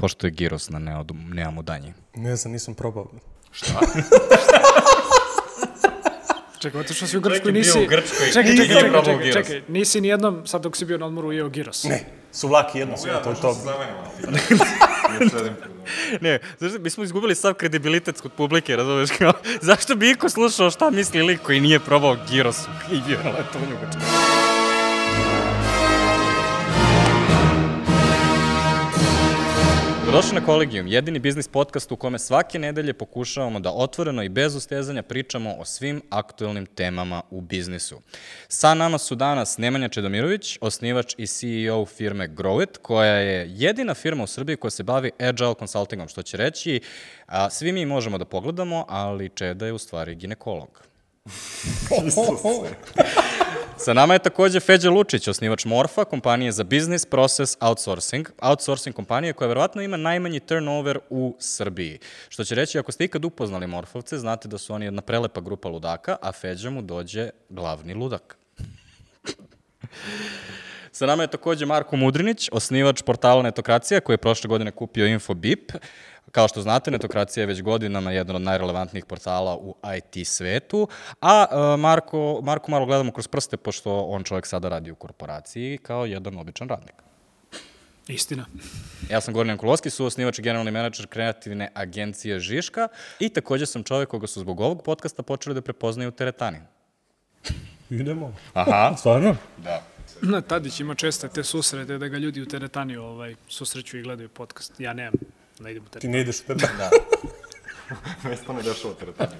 pošto je giros na neodu, nemamo danji? Ne znam, nisam probao. Šta? Čekaj, otišao si u Grčku nisi... u Grčkoj čekaj, čekaj, čekaj, probao čekaj, gyros. čekaj, nisi ni jednom, sad dok si bio na odmoru, jeo giros. Ne, suvlaki jedno sve, to je to. ne, zašto, mi smo izgubili sav kredibilitet kod publike, razumeš kao, zašto bi iko slušao šta misli lik koji nije probao giros i bio na letovanju u Grčkoj? Došli na Kolegijum, jedini biznis podcast u kome svake nedelje pokušavamo da otvoreno i bez ustezanja pričamo o svim aktuelnim temama u biznisu. Sa nama su danas Nemanja Čedomirović, osnivač i CEO firme Growit, koja je jedina firma u Srbiji koja se bavi agile consultingom, što će reći, a, svi mi možemo da pogledamo, ali Čeda je u stvari ginekolog. Sa nama je takođe Feđa Lučić, osnivač Morfa, kompanije za business process outsourcing, outsourcing kompanije koja verovatno ima najmanji turnover u Srbiji. Što će reći, ako ste ikad upoznali Morfovce, znate da su oni jedna prelepa grupa ludaka, a Feđa mu dođe glavni ludak. Sa nama je takođe Marko Mudrinić, osnivač portala Netokracija, koji je prošle godine kupio Infobip. Kao što znate, Netokracija je već godinama jedan od najrelevantnijih portala u IT svetu, a e, Marko, Marko malo gledamo kroz prste, pošto on čovjek sada radi u korporaciji kao jedan običan radnik. Istina. Ja sam Goran Jankulovski, suosnivač i generalni menadžer kreativne agencije Žiška i takođe sam čovjek koga su zbog ovog podcasta počeli da prepoznaju u teretani. Idemo. Aha. Stvarno? Da. Na, Tadić ima česte te susrete da ga ljudi u teretani ovaj, susreću i gledaju podcast. Ja nemam, ne idem u Ti teretani. ne ideš u tebe. Da. Mesto ne dešava teretani.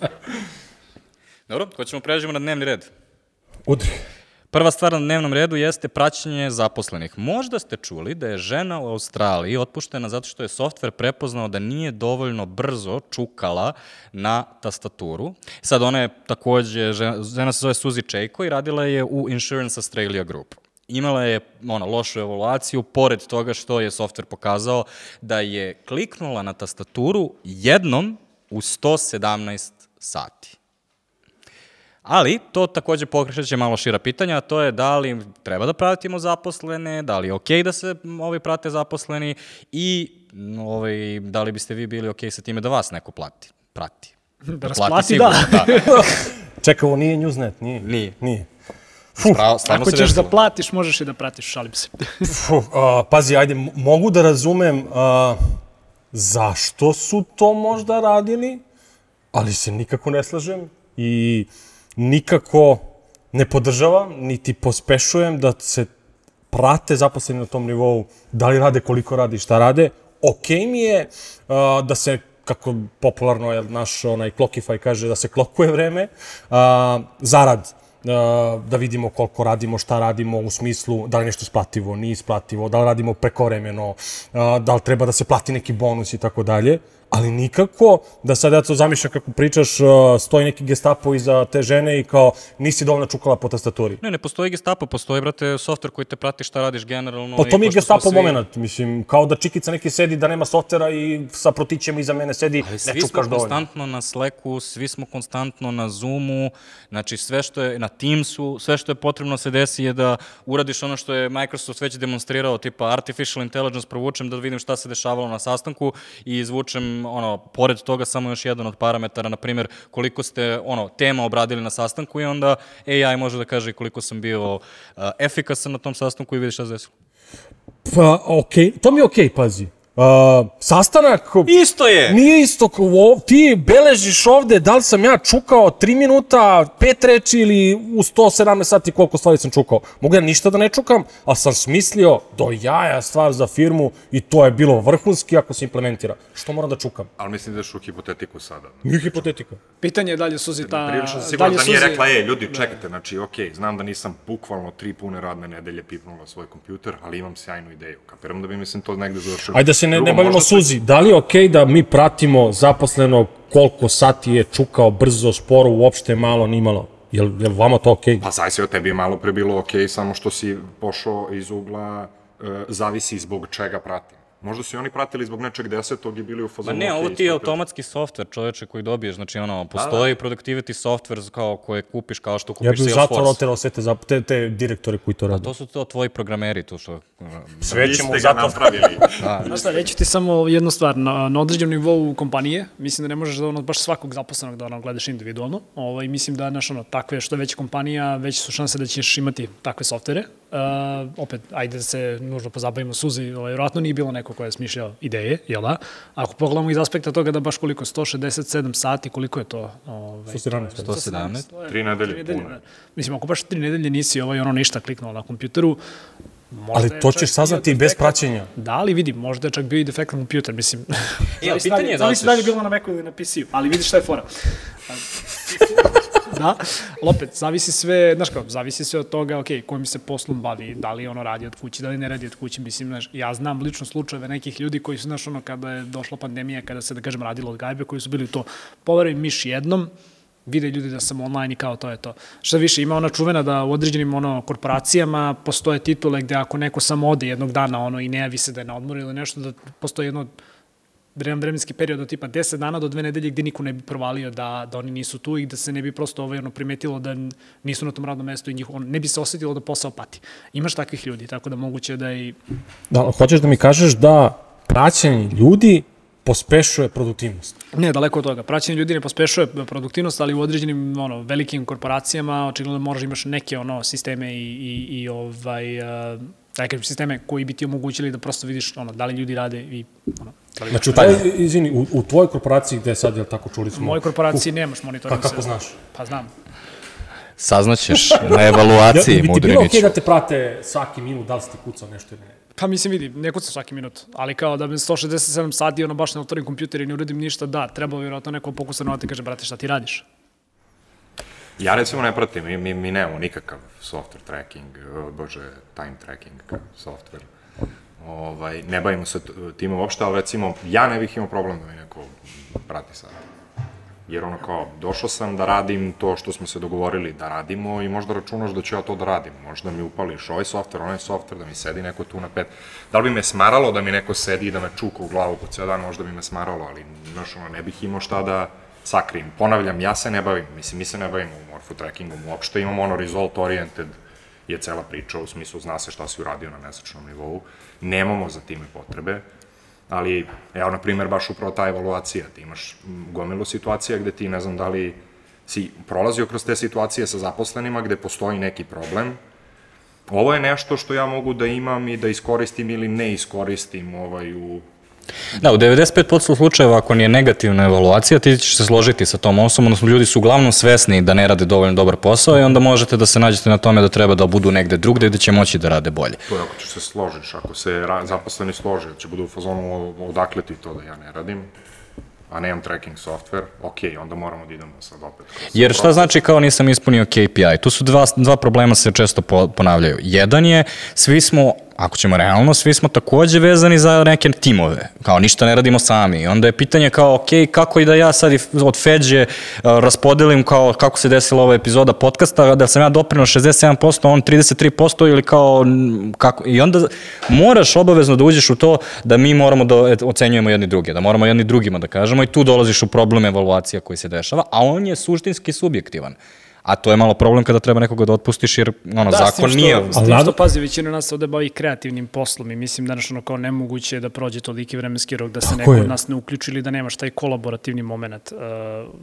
Dobro, hoćemo pređemo na dnevni red. Udri. Prva stvar na dnevnom redu jeste praćenje zaposlenih. Možda ste čuli da je žena u Australiji otpuštena zato što je softver prepoznao da nije dovoljno brzo čukala na tastaturu. Sad ona je takođe, žena, žena se zove Suzy Čejko i radila je u Insurance Australia Group. Imala je ono, lošu evaluaciju, pored toga što je softver pokazao da je kliknula na tastaturu jednom u 117 sati. Ali, to takođe pokrećeće malo šira pitanja, a to je da li treba da pratimo zaposlene, da li je okej da se ovi prate zaposleni i ovaj, da li biste vi bili okej sa time da vas neko plati, prati. Da plati rasplati, sigurno, da. Čekaj, ovo nije Newsnet, nije? Nije. Nije. Pravo, stvarno Ako se ćeš da platiš, možeš i da pratiš, šalim se. Fuh, a, pazi, ajde, mogu da razumem a, zašto su to možda radili, ali se nikako ne slažem i nikako ne podržavam, niti pospešujem da se prate zaposleni na tom nivou, da li rade, koliko rade i šta rade. Okej mi je a, da se kako popularno je naš onaj Clockify kaže da se klokuje vreme, a, zarad da vidimo koliko radimo, šta radimo u smislu da li nešto isplativo, nije isplativo, da li radimo prekovremeno, da li treba da se plati neki bonus i tako dalje, ali nikako da sad ja to zamišljam kako pričaš, a, stoji neki gestapo iza te žene i kao nisi dovoljno čukala po tastaturi. Ne, ne postoji gestapo, postoji, brate, softver koji te prati šta radiš generalno. Pa to mi je smo gestapo svi- moment, mislim, kao da čikica neki sedi da nema softvera i sa protićem iza mene sedi, Ali ne svi smo čukaš dovoljno. konstantno na Slacku, svi smo konstantno na Zoomu, znači sve što je na Teamsu, sve što je potrebno da se desi je da uradiš ono što je Microsoft već demonstrirao, tipa artificial intelligence, provučem da vidim šta se dešavalo na sastanku i izvučem, ono, pored toga samo još jedan od parametara, na primjer, koliko ste, ono, tema obradili na sastanku i onda AI može da kaže koliko sam bio uh, efikasan na tom sastanku i vidi šta se desilo. Pa, okej, to mi je okej, pazi. Uh, sastanak... Isto je! Nije isto, kao ovo, ti beležiš ovde da li sam ja čukao 3 minuta, 5 reči ili u 117 sati koliko stvari sam čukao. Mogu ja ništa da ne čukam, ali sam smislio do jaja stvar za firmu i to je bilo vrhunski ako se implementira. Što moram da čukam? Ali mislim da je u hipotetiku sada. Nije hipotetika. Pitanje je da li je Suzi ta... Prilično sam siguran da nije Suzi- rekla, e, ljudi, čekajte, znači, okej, znam da nisam bukvalno tri pune radne nedelje pipnula svoj kompjuter, ali imam sjajnu ideju. Kapiram da bi, mislim, to negde završilo. Ajde da se ne, ne bavimo se- suzi. Da li je okej da mi pratimo zaposlenog koliko sati je čukao brzo, sporo, uopšte malo, ni malo? Jel, jel vama to okej? Pa zavisi od tebi je malo pre bilo okej, samo što si pošao iz ugla, e, zavisi zbog čega pratim. Možda su i oni pratili zbog nečeg desetog i bili u Ma fazonu. ne, ok, ovo ti je automatski softver, čoveče, koji dobiješ. Znači, ono, postoji productivity software kao koje kupiš kao što kupiš Ja bih Salesforce. zatvor oterao sve te, te, te direktore koji to rade. To su to tvoji programeri, tu što... Sve ćemo ste ga zatvor. napravili. Znaš šta, reći ti samo jednu stvar, na, na određenom nivou kompanije, mislim da ne možeš da ono, baš svakog zaposlenog da ono, gledaš individualno, ovaj, mislim da naš, ono, takve, što je veća kompanija, veće su šanse da ćeš imati takve softvere. Uh, opet, ajde da se nužno pozabavimo suzi, ovaj, vjerojatno nije bilo neko ko je smišljao ideje, jel da? Ako pogledamo iz aspekta toga da baš koliko, 167 sati, koliko je to? Ovaj, 117. 117. to je- Tri nedelje pune. da. Mislim, ako baš tri nedelje nisi ovaj, ono ništa kliknuo na kompjuteru, možda Ali to ćeš saznati bez defekt- praćenja. Da, ali vidi, možda je čak bio i defektan kompjuter, mislim. E, ali pitanje je da li Zavisi da li je ćeš- bilo na Macu ili na PC-u, ali vidi šta je fora. da, ali opet, zavisi sve, znaš kao, zavisi sve od toga, ok, kojim se poslom bavi, da li ono radi od kuće, da li ne radi od kuće, mislim, znaš, ja znam lično slučajeve nekih ljudi koji su, znaš, ono, kada je došla pandemija, kada se, da kažem, radilo od gajbe, koji su bili u to, poveruj miš jednom, vide ljudi da sam online i kao to je to. Šta više, ima ona čuvena da u određenim ono, korporacijama postoje titule gde ako neko samo ode jednog dana ono, i ne javi se da je na odmoru ili nešto, da postoji jedno vremen, vremenski period od tipa 10 dana do dve nedelje gde niko ne bi provalio da, da oni nisu tu i da se ne bi prosto ovaj, ono, primetilo da nisu na tom radnom mestu i njih, on, ne bi se osetilo da posao pati. Imaš takvih ljudi, tako da moguće da i... Da, hoćeš da mi kažeš da praćenje ljudi pospešuje produktivnost. Ne, daleko od toga. Praćenje ljudi ne pospešuje produktivnost, ali u određenim ono, velikim korporacijama očigledno moraš da imaš neke ono, sisteme i, i, i ovaj, uh, da kažem, sisteme koji bi ti omogućili da prosto vidiš ono, da li ljudi rade i ono, li Znači, u tvoj, izvini, u, u tvojoj korporaciji gde sad, jel tako čuli u smo? mojoj korporaciji nemaš monitoring. Pa kako znaš? Pa znam. Saznaćeš na evaluaciji, bi ti bilo okej da te prate svaki minut, da li si ti kucao nešto ili ne? Pa mislim, vidi, ne kucam svaki minut, ali kao da bi 167 sati ono baš ne otvorim kompjuter i ne uradim ništa, da, treba vjerojatno neko pokusa na i kaže, brate, šta ti radiš? Ja recimo ne pratim, mi, mi, mi nemamo nikakav software tracking, bože, time tracking software. Ovaj, ne bavimo se t- time uopšte, ali recimo, ja ne bih imao problem da mi neko prati sad. Jer ono kao, došao sam da radim to što smo se dogovorili da radimo i možda računaš da ću ja to da radim. Možda mi upališ ovaj software, onaj software, da mi sedi neko tu na pet. Da li bi me smaralo da mi neko sedi i da me čuka u glavu po ceo dan, možda bi me smaralo, ali znaš, ono, ne bih imao šta da sakrim. Ponavljam, ja se ne bavim, mislim, mi se ne bavimo u morpho trackingom uopšte, imamo ono result oriented je cela priča, u smislu zna se šta si uradio na mesečnom nivou, nemamo za time potrebe, ali evo, na primer, baš upravo ta evaluacija, ti imaš gomilu situacija gde ti, ne znam da li si prolazio kroz te situacije sa zaposlenima gde postoji neki problem, ovo je nešto što ja mogu da imam i da iskoristim ili ne iskoristim ovaj, u Da, u 95% slučajeva ako nije negativna evaluacija, ti ćeš se složiti sa tom osobom, odnosno ljudi su uglavnom svesni da ne rade dovoljno dobar posao i onda možete da se nađete na tome da treba da budu negde drugde gde će moći da rade bolje. To je ako ćeš se složiš, ako se zaposleni slože, će budu u fazonu "O- odakle ti to da ja ne radim, a nemam tracking software, ok, onda moramo da idemo sad opet. Jer šta proces. znači kao nisam ispunio KPI? Tu su dva, dva problema se često po, ponavljaju. Jedan je, svi smo, ako ćemo realno, svi smo takođe vezani za neke timove. Kao ništa ne radimo sami. Onda je pitanje kao, ok, kako i da ja sad od Feđe uh, raspodelim kao kako se desila ova epizoda podcasta, da sam ja doprinao 67%, on 33% ili kao, kako, i onda moraš obavezno da uđeš u to da mi moramo da et- ocenjujemo jedni druge, da moramo jedni drugima da kažemo i tu dolaziš u problem evaluacija koji se dešava, a on je suštinski subjektivan. A to je malo problem kada treba nekoga da otpustiš jer ono, Da, zakon što, nije... Tim što, pazi, većina nas ovde bavi kreativnim poslom i mislim da ono kao nemoguće je da prođe toliki vremenski rok da se neko je. od nas ne uključi ili da nemaš taj kolaborativni moment. Uh,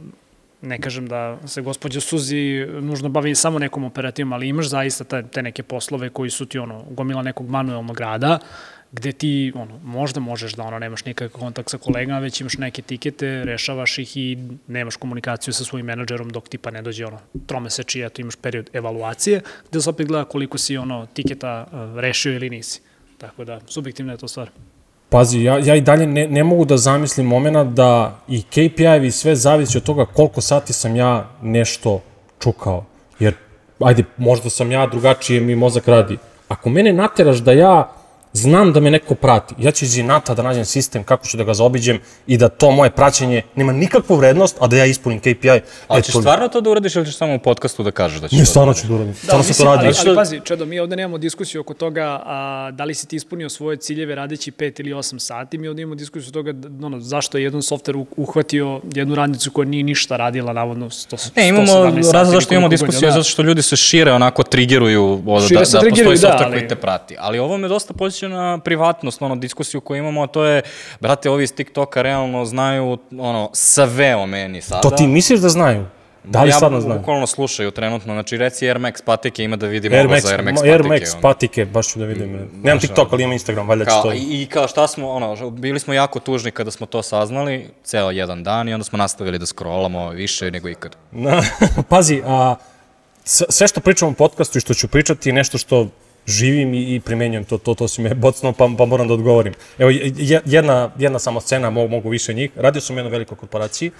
ne kažem da se gospođa Suzi nužno bavi samo nekom operativom, ali imaš zaista te, te neke poslove koji su ti ono, gomila nekog manuelnog rada, gde ti ono, možda možeš da ono, nemaš nikakav kontakt sa kolegama, već imaš neke tikete, rešavaš ih i nemaš komunikaciju sa svojim menadžerom dok tipa ne dođe ono, tromeseči, eto imaš period evaluacije, gde se opet gleda koliko si ono, tiketa uh, rešio ili nisi. Tako da, subjektivna je to stvar. Pazi, ja, ja i dalje ne, ne mogu da zamislim moment da i KPI-evi sve zavisi od toga koliko sati sam ja nešto čukao. Jer, ajde, možda sam ja drugačije mi mozak radi. Ako mene nateraš da ja znam da me neko prati, ja ću iz inata da nađem sistem kako ću da ga zaobiđem i da to moje praćenje nema nikakvu vrednost, a da ja ispunim KPI. Ali E, ćeš to- stvarno to da uradiš ili ćeš samo u podcastu da kažeš da ćeš Ne, to stvarno da ću da uradim. Da, Stvarno sam to mislim, radio. ali, ali pazi, Čedo, mi ovde nemamo diskusiju oko toga a, da li si ti ispunio svoje ciljeve radeći 5 ili 8 sati. Mi ovde imamo diskusiju o toga da, ono, zašto je jedan softver uhvatio jednu radnicu koja nije ništa radila, navodno 100, Ne, imamo 117 sati razlog zašto imamo diskusiju, da. zato što ljudi se šire, onako trigeruju od, Šire da, se da trigeruju, postoji da, software ali- koji te prati. Ali ovo me dosta podsjeća na privatnost, ono, diskusiju koju imamo, a to je, brate, ovi iz TikToka realno znaju, ono, sve o meni sada. To ti misliš da znaju? Da li ja, stvarno znaju? bukvalno slušaju trenutno, znači reci Air Max patike, ima da vidimo Air ovo Max, za Air Max Air patike. Max ono. patike, baš ću da vidim. Nemam TikTok, ali imam Instagram, valjda će Kao, to... i, kao šta smo, ono, bili smo jako tužni kada smo to saznali, ceo jedan dan i onda smo nastavili da scrollamo više nego ikad. Na, pazi, a, sve što pričam u podcastu i što ću pričati je nešto što živim i, i primenjujem to, to, to si me bocno, pa, pa moram da odgovorim. Evo, je- jedna, jedna samo scena, mogu, mogu više njih. Radio sam u jednoj velikoj korporaciji,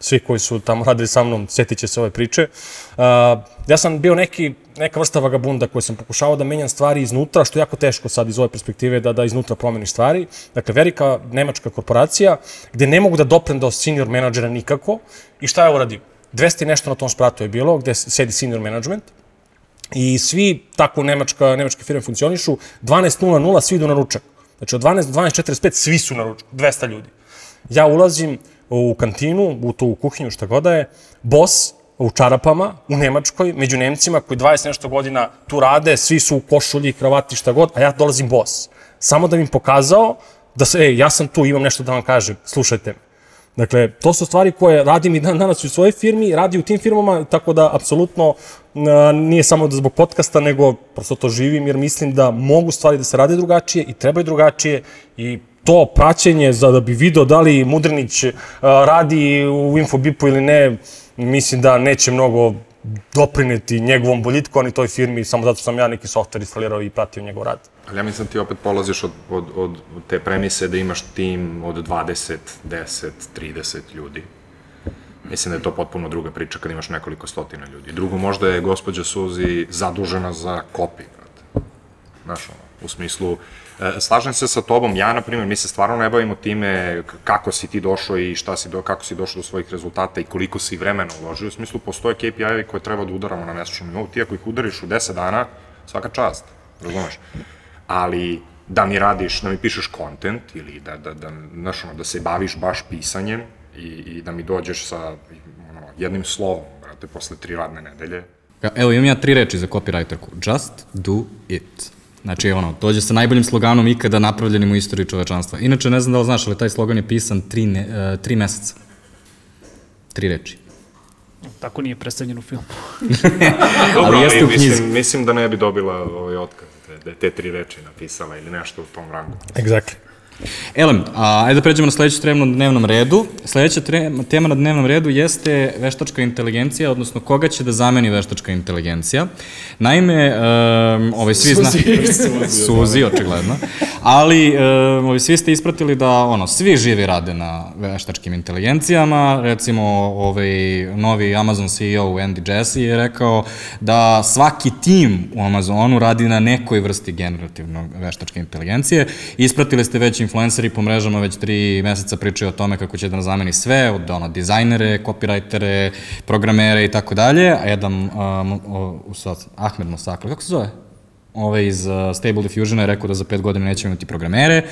svi koji su tamo radili sa mnom, sjetit će se ove priče. A, ja sam bio neki, neka vrsta vagabunda koji sam pokušavao da menjam stvari iznutra, što je jako teško sad iz ove perspektive da, da iznutra promeniš stvari. Dakle, velika nemačka korporacija gde ne mogu da doprem do senior menadžera nikako. I šta je uradio? 200 i nešto na tom spratu je bilo, gde sedi senior management, i svi, tako nemačka, nemačke firme funkcionišu, 12.00 svi idu na ručak. Znači od 12 do 12.45 svi su na ručku, 200 ljudi. Ja ulazim u kantinu, u tu kuhinju, šta god da je, bos u čarapama, u Nemačkoj, među Nemcima koji 20 nešto godina tu rade, svi su u košulji, kravati, šta god, a ja dolazim bos. Samo da im pokazao da se, ej, ja sam tu, imam nešto da vam kažem, slušajte me. Dakle, to su stvari koje radim i dan danas u svojoj firmi, radi u tim firmama, tako da apsolutno a, nije samo da zbog podcasta, nego prosto to živim jer mislim da mogu stvari da se rade drugačije i trebaju drugačije i to praćenje za da bi video da li Mudrinić a, radi u Infobipu ili ne, mislim da neće mnogo doprineti njegovom boljitku, ani toj firmi, samo zato sam ja neki softver instalirao i pratio njegov rad. Ali ja mislim da ti opet polaziš od, od, od te premise da imaš tim od 20, 10, 30 ljudi. Mislim da je to potpuno druga priča kad imaš nekoliko stotina ljudi. Drugo, možda je gospođa Suzi zadužena za kopi. Znaš, ono, u smislu, e, slažem se sa tobom, ja, na primjer, mi se stvarno ne bavimo time kako si ti došao i šta si do, kako si došao do svojih rezultata i koliko si vremena uložio. U smislu, postoje KPI-evi koje treba da udaramo na mesečnom nivou. Ti ako ih udariš u 10 dana, svaka čast, razumeš? Ali da mi radiš, da mi pišeš kontent ili da, da, da, znaš, ono, da se baviš baš pisanjem i, i da mi dođeš sa ono, jednim slovom, brate, posle tri radne nedelje, Evo, imam ja tri reči za copywriterku. Just do it. Znači, ono, dođe sa najboljim sloganom ikada napravljenim u istoriji čovečanstva. Inače, ne znam da li znaš, ali taj slogan je pisan tri, ne, uh, tri meseca. Tri reči. Tako nije predstavljen u filmu. Ali jeste u knjizi. Mislim, mislim da ne bi dobila ovaj otkaz, da, da je te tri reči napisala ili nešto u tom rangu. Exactly. Elem, a, ajde da pređemo na sledeću temu na dnevnom redu. Sledeća tema na dnevnom redu jeste veštačka inteligencija, odnosno koga će da zameni veštačka inteligencija. Naime, um, ovaj, svi zna... Suzi, očigledno. Ali, um, ovaj, svi ste ispratili da, ono, svi živi rade na veštačkim inteligencijama. Recimo, ovaj, novi Amazon CEO Andy Jassy je rekao da svaki tim u Amazonu radi na nekoj vrsti generativnog veštačke inteligencije. Ispratili ste već influenceri po mrežama već tri meseca pričaju o tome kako će da zameni sve, od ono, dizajnere, copywritere, programere i tako dalje. A jedan, um, o, sad, Ahmed Mosakli, kako se zove? Ove iz uh, Stable Diffusiona je rekao da za pet godina nećemo imati programere.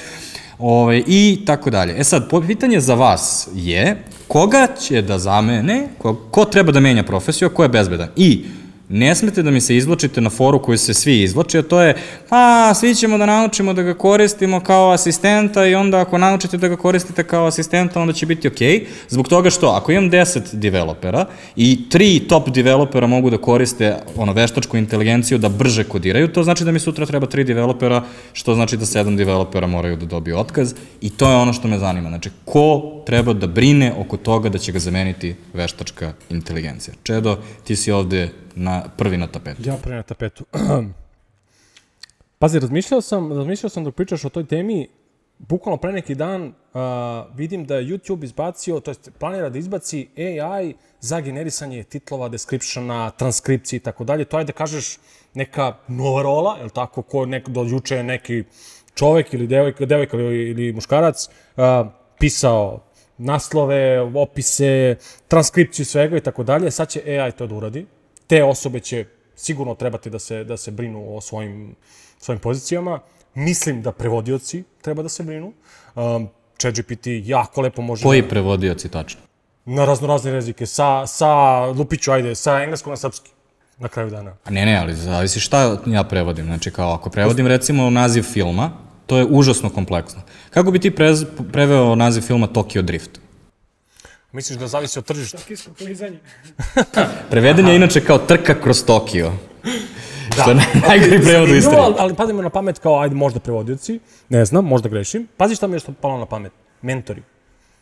Ove, I tako dalje. E sad, pitanje za vas je koga će da zamene, ko, ko treba da menja profesiju, a ko je bezbedan? I ne smete da mi se izvlačite na foru koju se svi izvlače, a to je, pa, svi ćemo da naučimo da ga koristimo kao asistenta i onda ako naučite da ga koristite kao asistenta, onda će biti okej. Okay. Zbog toga što, ako imam 10 developera i tri top developera mogu da koriste ono, veštačku inteligenciju da brže kodiraju, to znači da mi sutra treba tri developera, što znači da sedam developera moraju da dobiju otkaz i to je ono što me zanima. Znači, ko treba da brine oko toga da će ga zameniti veštačka inteligencija? Čedo, ti si ovde na, prvi na tapetu. Ja prvi na tapetu. Pazi, razmišljao sam, razmišljao sam dok pričaš o toj temi, bukvalno pre neki dan uh, vidim da je YouTube izbacio, to jest planira da izbaci AI za generisanje titlova, descriptiona, transkripcije i tako dalje. To je da kažeš neka nova rola, je tako, ko nek, do juče je neki čovek ili devojka, devojka ili, ili muškarac a, pisao naslove, opise, transkripciju svega i tako dalje, sad će AI to da uradi. Te osobe će sigurno trebati da se, da se brinu o svojim, svojim pozicijama. Mislim da prevodioci treba da se brinu. Um, ChatGPT jako lepo može... Koji prevodioci tačno? Na raznorazne jezike. Sa, sa Lupiću, ajde, sa engleskog na srpski. Na kraju dana. Ne, ne, ali zavisi šta ja prevodim. Znači, kao ako prevodim recimo naziv filma, to je užasno kompleksno. Kako bi ti prez, preveo naziv filma Tokyo Drift? Misliš da zavisi od tržišta? Tokijsko klizanje. Preveden je inače kao trka kroz Tokio. Da. Što je najgori prevod u istoriji. ali, ali padimo na pamet kao, ajde, možda prevodioci, ne znam, možda grešim. Pazi šta mi je što palo na pamet. Mentori.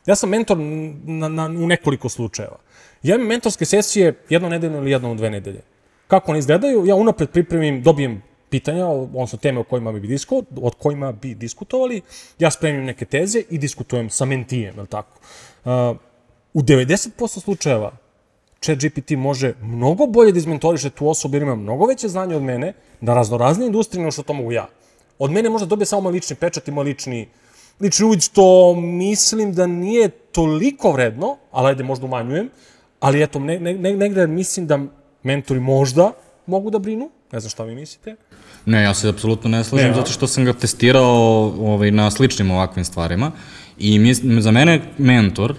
Ja sam mentor na, na, u nekoliko slučajeva. Ja imam mentorske sesije jedno nedeljno ili jedno u dve nedelje. Kako one izgledaju? Ja unapred pripremim, dobijem pitanja, odnosno teme o kojima bi, disko, od kojima bi diskutovali, ja spremim neke teze i diskutujem sa mentijem, je li tako? Uh, u 90% slučajeva ChatGPT može mnogo bolje da izmentoriše tu osobu jer ima mnogo veće znanje od mene na raznorazne industrije nego što to mogu ja. Od mene možda dobije samo moj lični pečat i moj lični, lični uvid, što mislim da nije toliko vredno, ali ajde možda umanjujem, ali eto, ne, ne, ne, negde mislim da mentori možda mogu da brinu, ne znam šta vi mislite. Ne, ja se apsolutno ne slažem, Ne, zato što sam ga testirao ovaj, na sličnim ovakvim stvarima i mis, za mene mentor,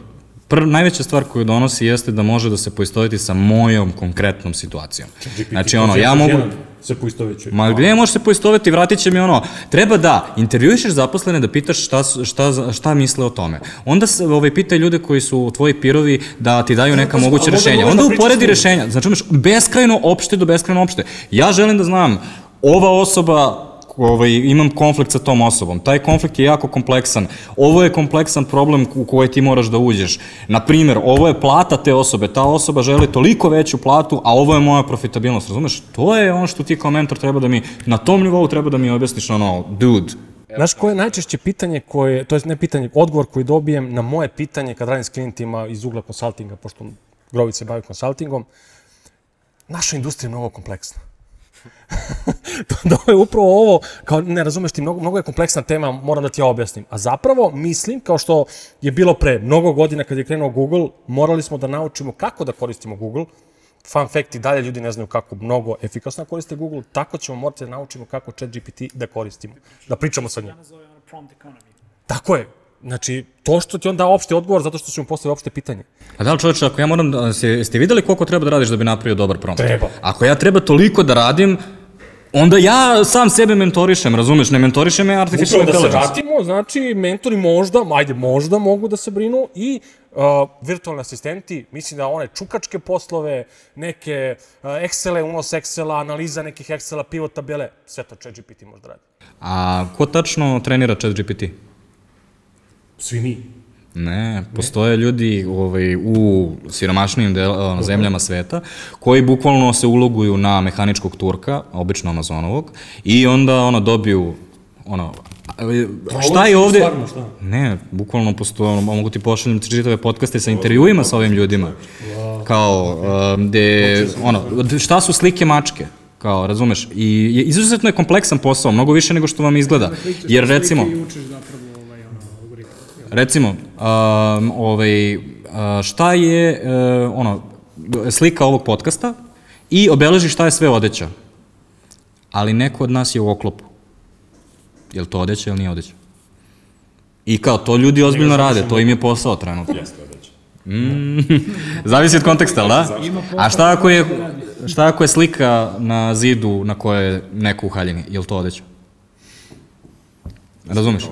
pr, najveća stvar koju donosi jeste da može da se poistoviti sa mojom konkretnom situacijom. Znači, ono, ja mogu... Se poistovećuje. Ma gde može se poistoveti, vratit će mi ono, treba da intervjuišeš zaposlene da pitaš šta, šta, šta misle o tome. Onda se, ovaj, pitaj ljude koji su tvoji pirovi da ti daju neka moguća rešenja. možeš Onda da uporedi rešenja. Znači, imaš beskrajno opšte do beskrajno opšte. Ja želim da znam, ova osoba ovaj, imam konflikt sa tom osobom. Taj konflikt je jako kompleksan. Ovo je kompleksan problem u koji ti moraš da uđeš. Na primjer, ovo je plata te osobe. Ta osoba želi toliko veću platu, a ovo je moja profitabilnost. Razumeš? To je ono što ti kao mentor treba da mi, na tom nivou treba da mi objasniš ono, dude, Znaš koje je najčešće pitanje koje, to je ne pitanje, odgovor koji dobijem na moje pitanje kad radim s klijentima iz ugla konsultinga, pošto Grović se bavi konsultingom, naša industrija je mnogo kompleksna. to je upravo ovo, kao ne razumeš ti, mnogo, mnogo je kompleksna tema, moram da ti ja objasnim. A zapravo mislim, kao što je bilo pre mnogo godina kad je krenuo Google, morali smo da naučimo kako da koristimo Google. Fun fact, i dalje ljudi ne znaju kako mnogo efikasno koriste Google, tako ćemo morati da naučimo kako ChatGPT da koristimo, da pričamo sa njim. Tako je. Znači, to što ti on da opšti odgovor zato što ću mu postaviti opšte pitanje. A da li čoveče, ako ja moram da, ste, videli koliko treba da radiš da bi napravio dobar prompt? Treba. Ako ja treba toliko da radim, onda ja sam sebe mentorišem, razumeš? Ne mentorišem me artificial Upravo da se intelligence. vratimo, znači, mentori možda, ajde, možda mogu da se brinu i uh, virtualni asistenti, mislim da one čukačke poslove, neke uh, Excele, unos Excela, analiza nekih Excela, pivot tabele, sve to ChatGPT može da radi. A ko tačno trenira chat GPT? Svi mi. Ne, postoje ljudi ovaj, u siromašnijim del, ono, zemljama sveta koji bukvalno se uloguju na mehaničkog turka, obično Amazonovog, i onda ono dobiju ono, a, šta je ovde... Stvarno, šta? Ne, bukvalno postoje, ono, mogu ti pošaljem čitave podcaste sa intervjuima sa ovim ljudima. Kao, um, de, ono, šta su slike mačke? Kao, razumeš? I izuzetno je kompleksan posao, mnogo više nego što vam izgleda. Jer recimo, recimo, um, ovaj, uh, šta je uh, ono, slika ovog podcasta i obeleži šta je sve odeća. Ali neko od nas je u oklopu. Je li to odeća ili nije odeća? I kao, to ljudi ozbiljno rade, to im je posao trenutno. Mm, zavisi od konteksta, ali da? A šta ako je, šta ako je slika na zidu na kojoj je neko u haljini? Je li to odeća? Razumeš?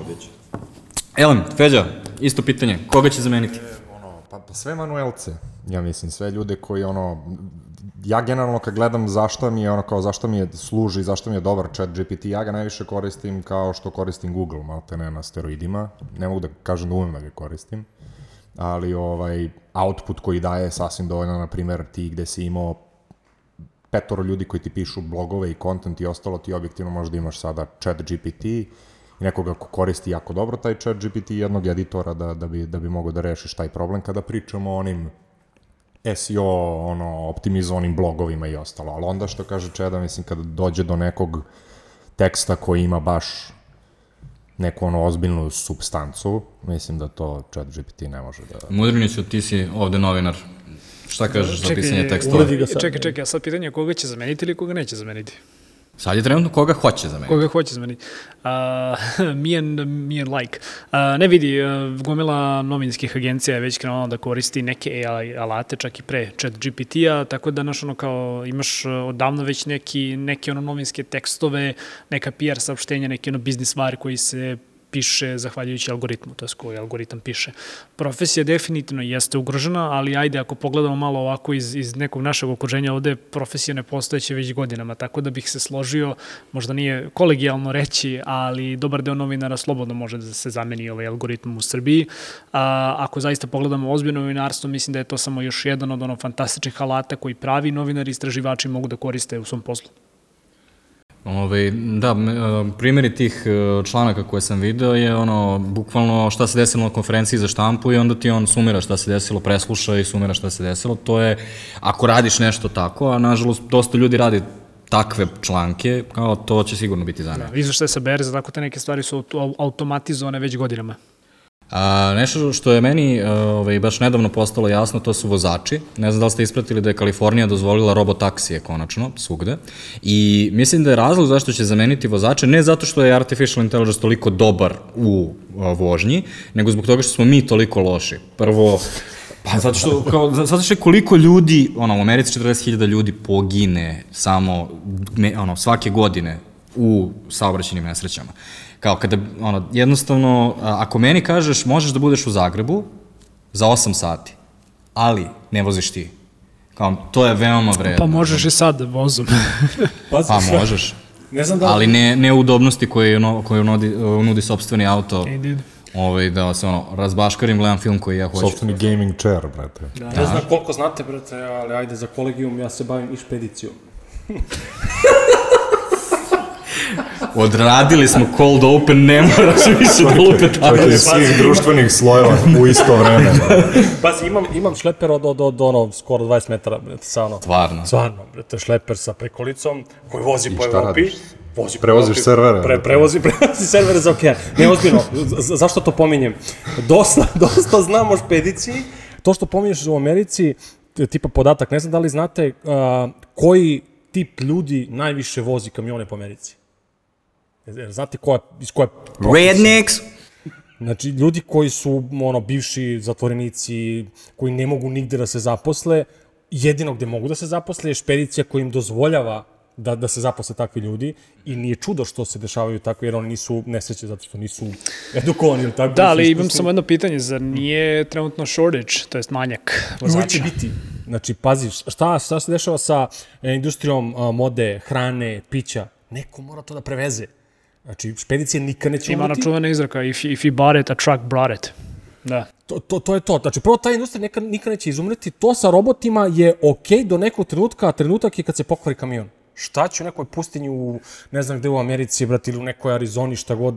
Elem, Feđa, isto pitanje. Koga će zameniti? ono, pa, pa sve manuelce, ja mislim, sve ljude koji, ono, ja generalno kad gledam zašto mi je, ono, kao zašto mi je služi, zašto mi je dobar chat GPT, ja ga najviše koristim kao što koristim Google, malte ne na steroidima, ne mogu da kažem da umem da ga koristim, ali ovaj, output koji daje je sasvim dovoljno, na primer, ti gde si imao petoro ljudi koji ti pišu blogove i content i ostalo, ti objektivno možda imaš sada chat GPT nekoga ko koristi jako dobro taj chat GPT i jednog editora da, da, bi, da bi mogao da rešiš taj problem kada pričamo o onim SEO, ono, optimizovanim blogovima i ostalo. Ali onda što kaže Čeda, mislim, kada dođe do nekog teksta koji ima baš neku ono ozbiljnu substancu, mislim da to chat GPT ne može da... Mudriniću, ti si ovde novinar. Šta kažeš za pisanje tekstova? Čekaj, čekaj, a sad pitanje je koga će zameniti ili koga neće zameniti? Sad je trenutno koga hoće za mene. Koga hoće zameniti? Uh, me, and, me and like. Uh, ne vidi, uh, gomila novinskih agencija je već krenula da koristi neke AI alate, čak i pre chat GPT-a, tako da naš ono kao imaš uh, odavno već neki, neke ono novinske tekstove, neka PR saopštenja, neki ono biznis stvari koji se piše zahvaljujući algoritmu, to je koji algoritam piše. Profesija definitivno jeste ugrožena, ali ajde ako pogledamo malo ovako iz, iz nekog našeg okruženja, ovde profesija ne postojeće već godinama, tako da bih se složio, možda nije kolegijalno reći, ali dobar deo novinara slobodno može da se zameni ovaj algoritmom u Srbiji. A, ako zaista pogledamo ozbiljno novinarstvo, mislim da je to samo još jedan od ono fantastičnih alata koji pravi novinari i istraživači mogu da koriste u svom poslu. Ove, da, me- e, primjeri tih e, članaka koje sam video je ono, bukvalno šta se desilo na konferenciji za štampu i onda ti on sumira šta se desilo, presluša i sumira šta se desilo. To je, ako radiš nešto tako, a nažalost dosta ljudi radi takve članke, kao to će sigurno biti za Da, izveštaj sa berze, tako te neke stvari su auto- automatizovane već godinama. A, nešto što je meni e, ovaj, baš nedavno postalo jasno, to su vozači. Ne znam da li ste ispratili da je Kalifornija dozvolila robotaksije konačno, svugde. I mislim da je razlog zašto će zameniti vozače, ne zato što je artificial intelligence toliko dobar u a, vožnji, nego zbog toga što smo mi toliko loši. Prvo, Pa zato što, kao, za- zato što koliko ljudi, ono, u Americi 40.000 ljudi pogine samo, ono, svake godine u saobraćenim nesrećama. Kao kada, ono, jednostavno, ako meni kažeš možeš da budeš u Zagrebu za 8 sati, ali ne voziš ti. Kao, to je veoma vredno. Pa možeš i sad vozom. Pazi, Pa sve. možeš. Ne znam da li... Ali ne, ne udobnosti koje, no, koje nudi, nudi sobstveni auto. Indeed. Ovaj, da se ono, razbaškarim, gledam film koji ja hoću. Sopstveni gaming chair, brate. Da. Ne znam koliko znate, brate, ali ajde za kolegijum, ja se bavim i špedicijom. Odradili smo cold open, ne moraš više da lupe tako. Čak i svih društvenih slojeva u isto vreme. Pazi, imam, imam šleper od, od, od, ono, skoro 20 metara, brate, sa ono. Stvarno. Stvarno, brate, šleper sa prekolicom koji vozi po Evropi. radiš? Vozi Prevoziš Evropi. servere, Pre, prevozi, prevozi servere za okean. Ne, ozbiljno, zašto to pominjem? Dosta, dosta znam o špediciji. To što pominješ u Americi, tipa podatak, ne znam da li znate a, koji tip ljudi najviše vozi kamione po Americi? Znate koja, iz koje? Rednecks! Znači, ljudi koji su ono, bivši zatvorenici, koji ne mogu nigde da se zaposle, jedino gde mogu da se zaposle je špedicija koja im dozvoljava da, da se zaposle takvi ljudi i nije čudo što se dešavaju takve, jer oni nisu nesreće zato što nisu edukovani ili tako. Da, ali imam samo jedno pitanje, zar nije trenutno shortage, to jest manjak I uvek će vozača? biti. Znači, pazi, šta, šta se dešava sa e, industrijom mode, hrane, pića? Neko mora to da preveze. Znači, špedicije nikad neće Ima ona umreti. čuvena izraka, if, if you bought it, a truck brought it. Da. To, to, to je to. Znači, prvo, ta industrija nikad, nikad neće izumreti. To sa robotima je okej do nekog trenutka, a trenutak je kad se pokvari kamion. Šta će u nekoj pustinji u, ne znam gde u Americi, brate, ili u nekoj Arizoni, šta god,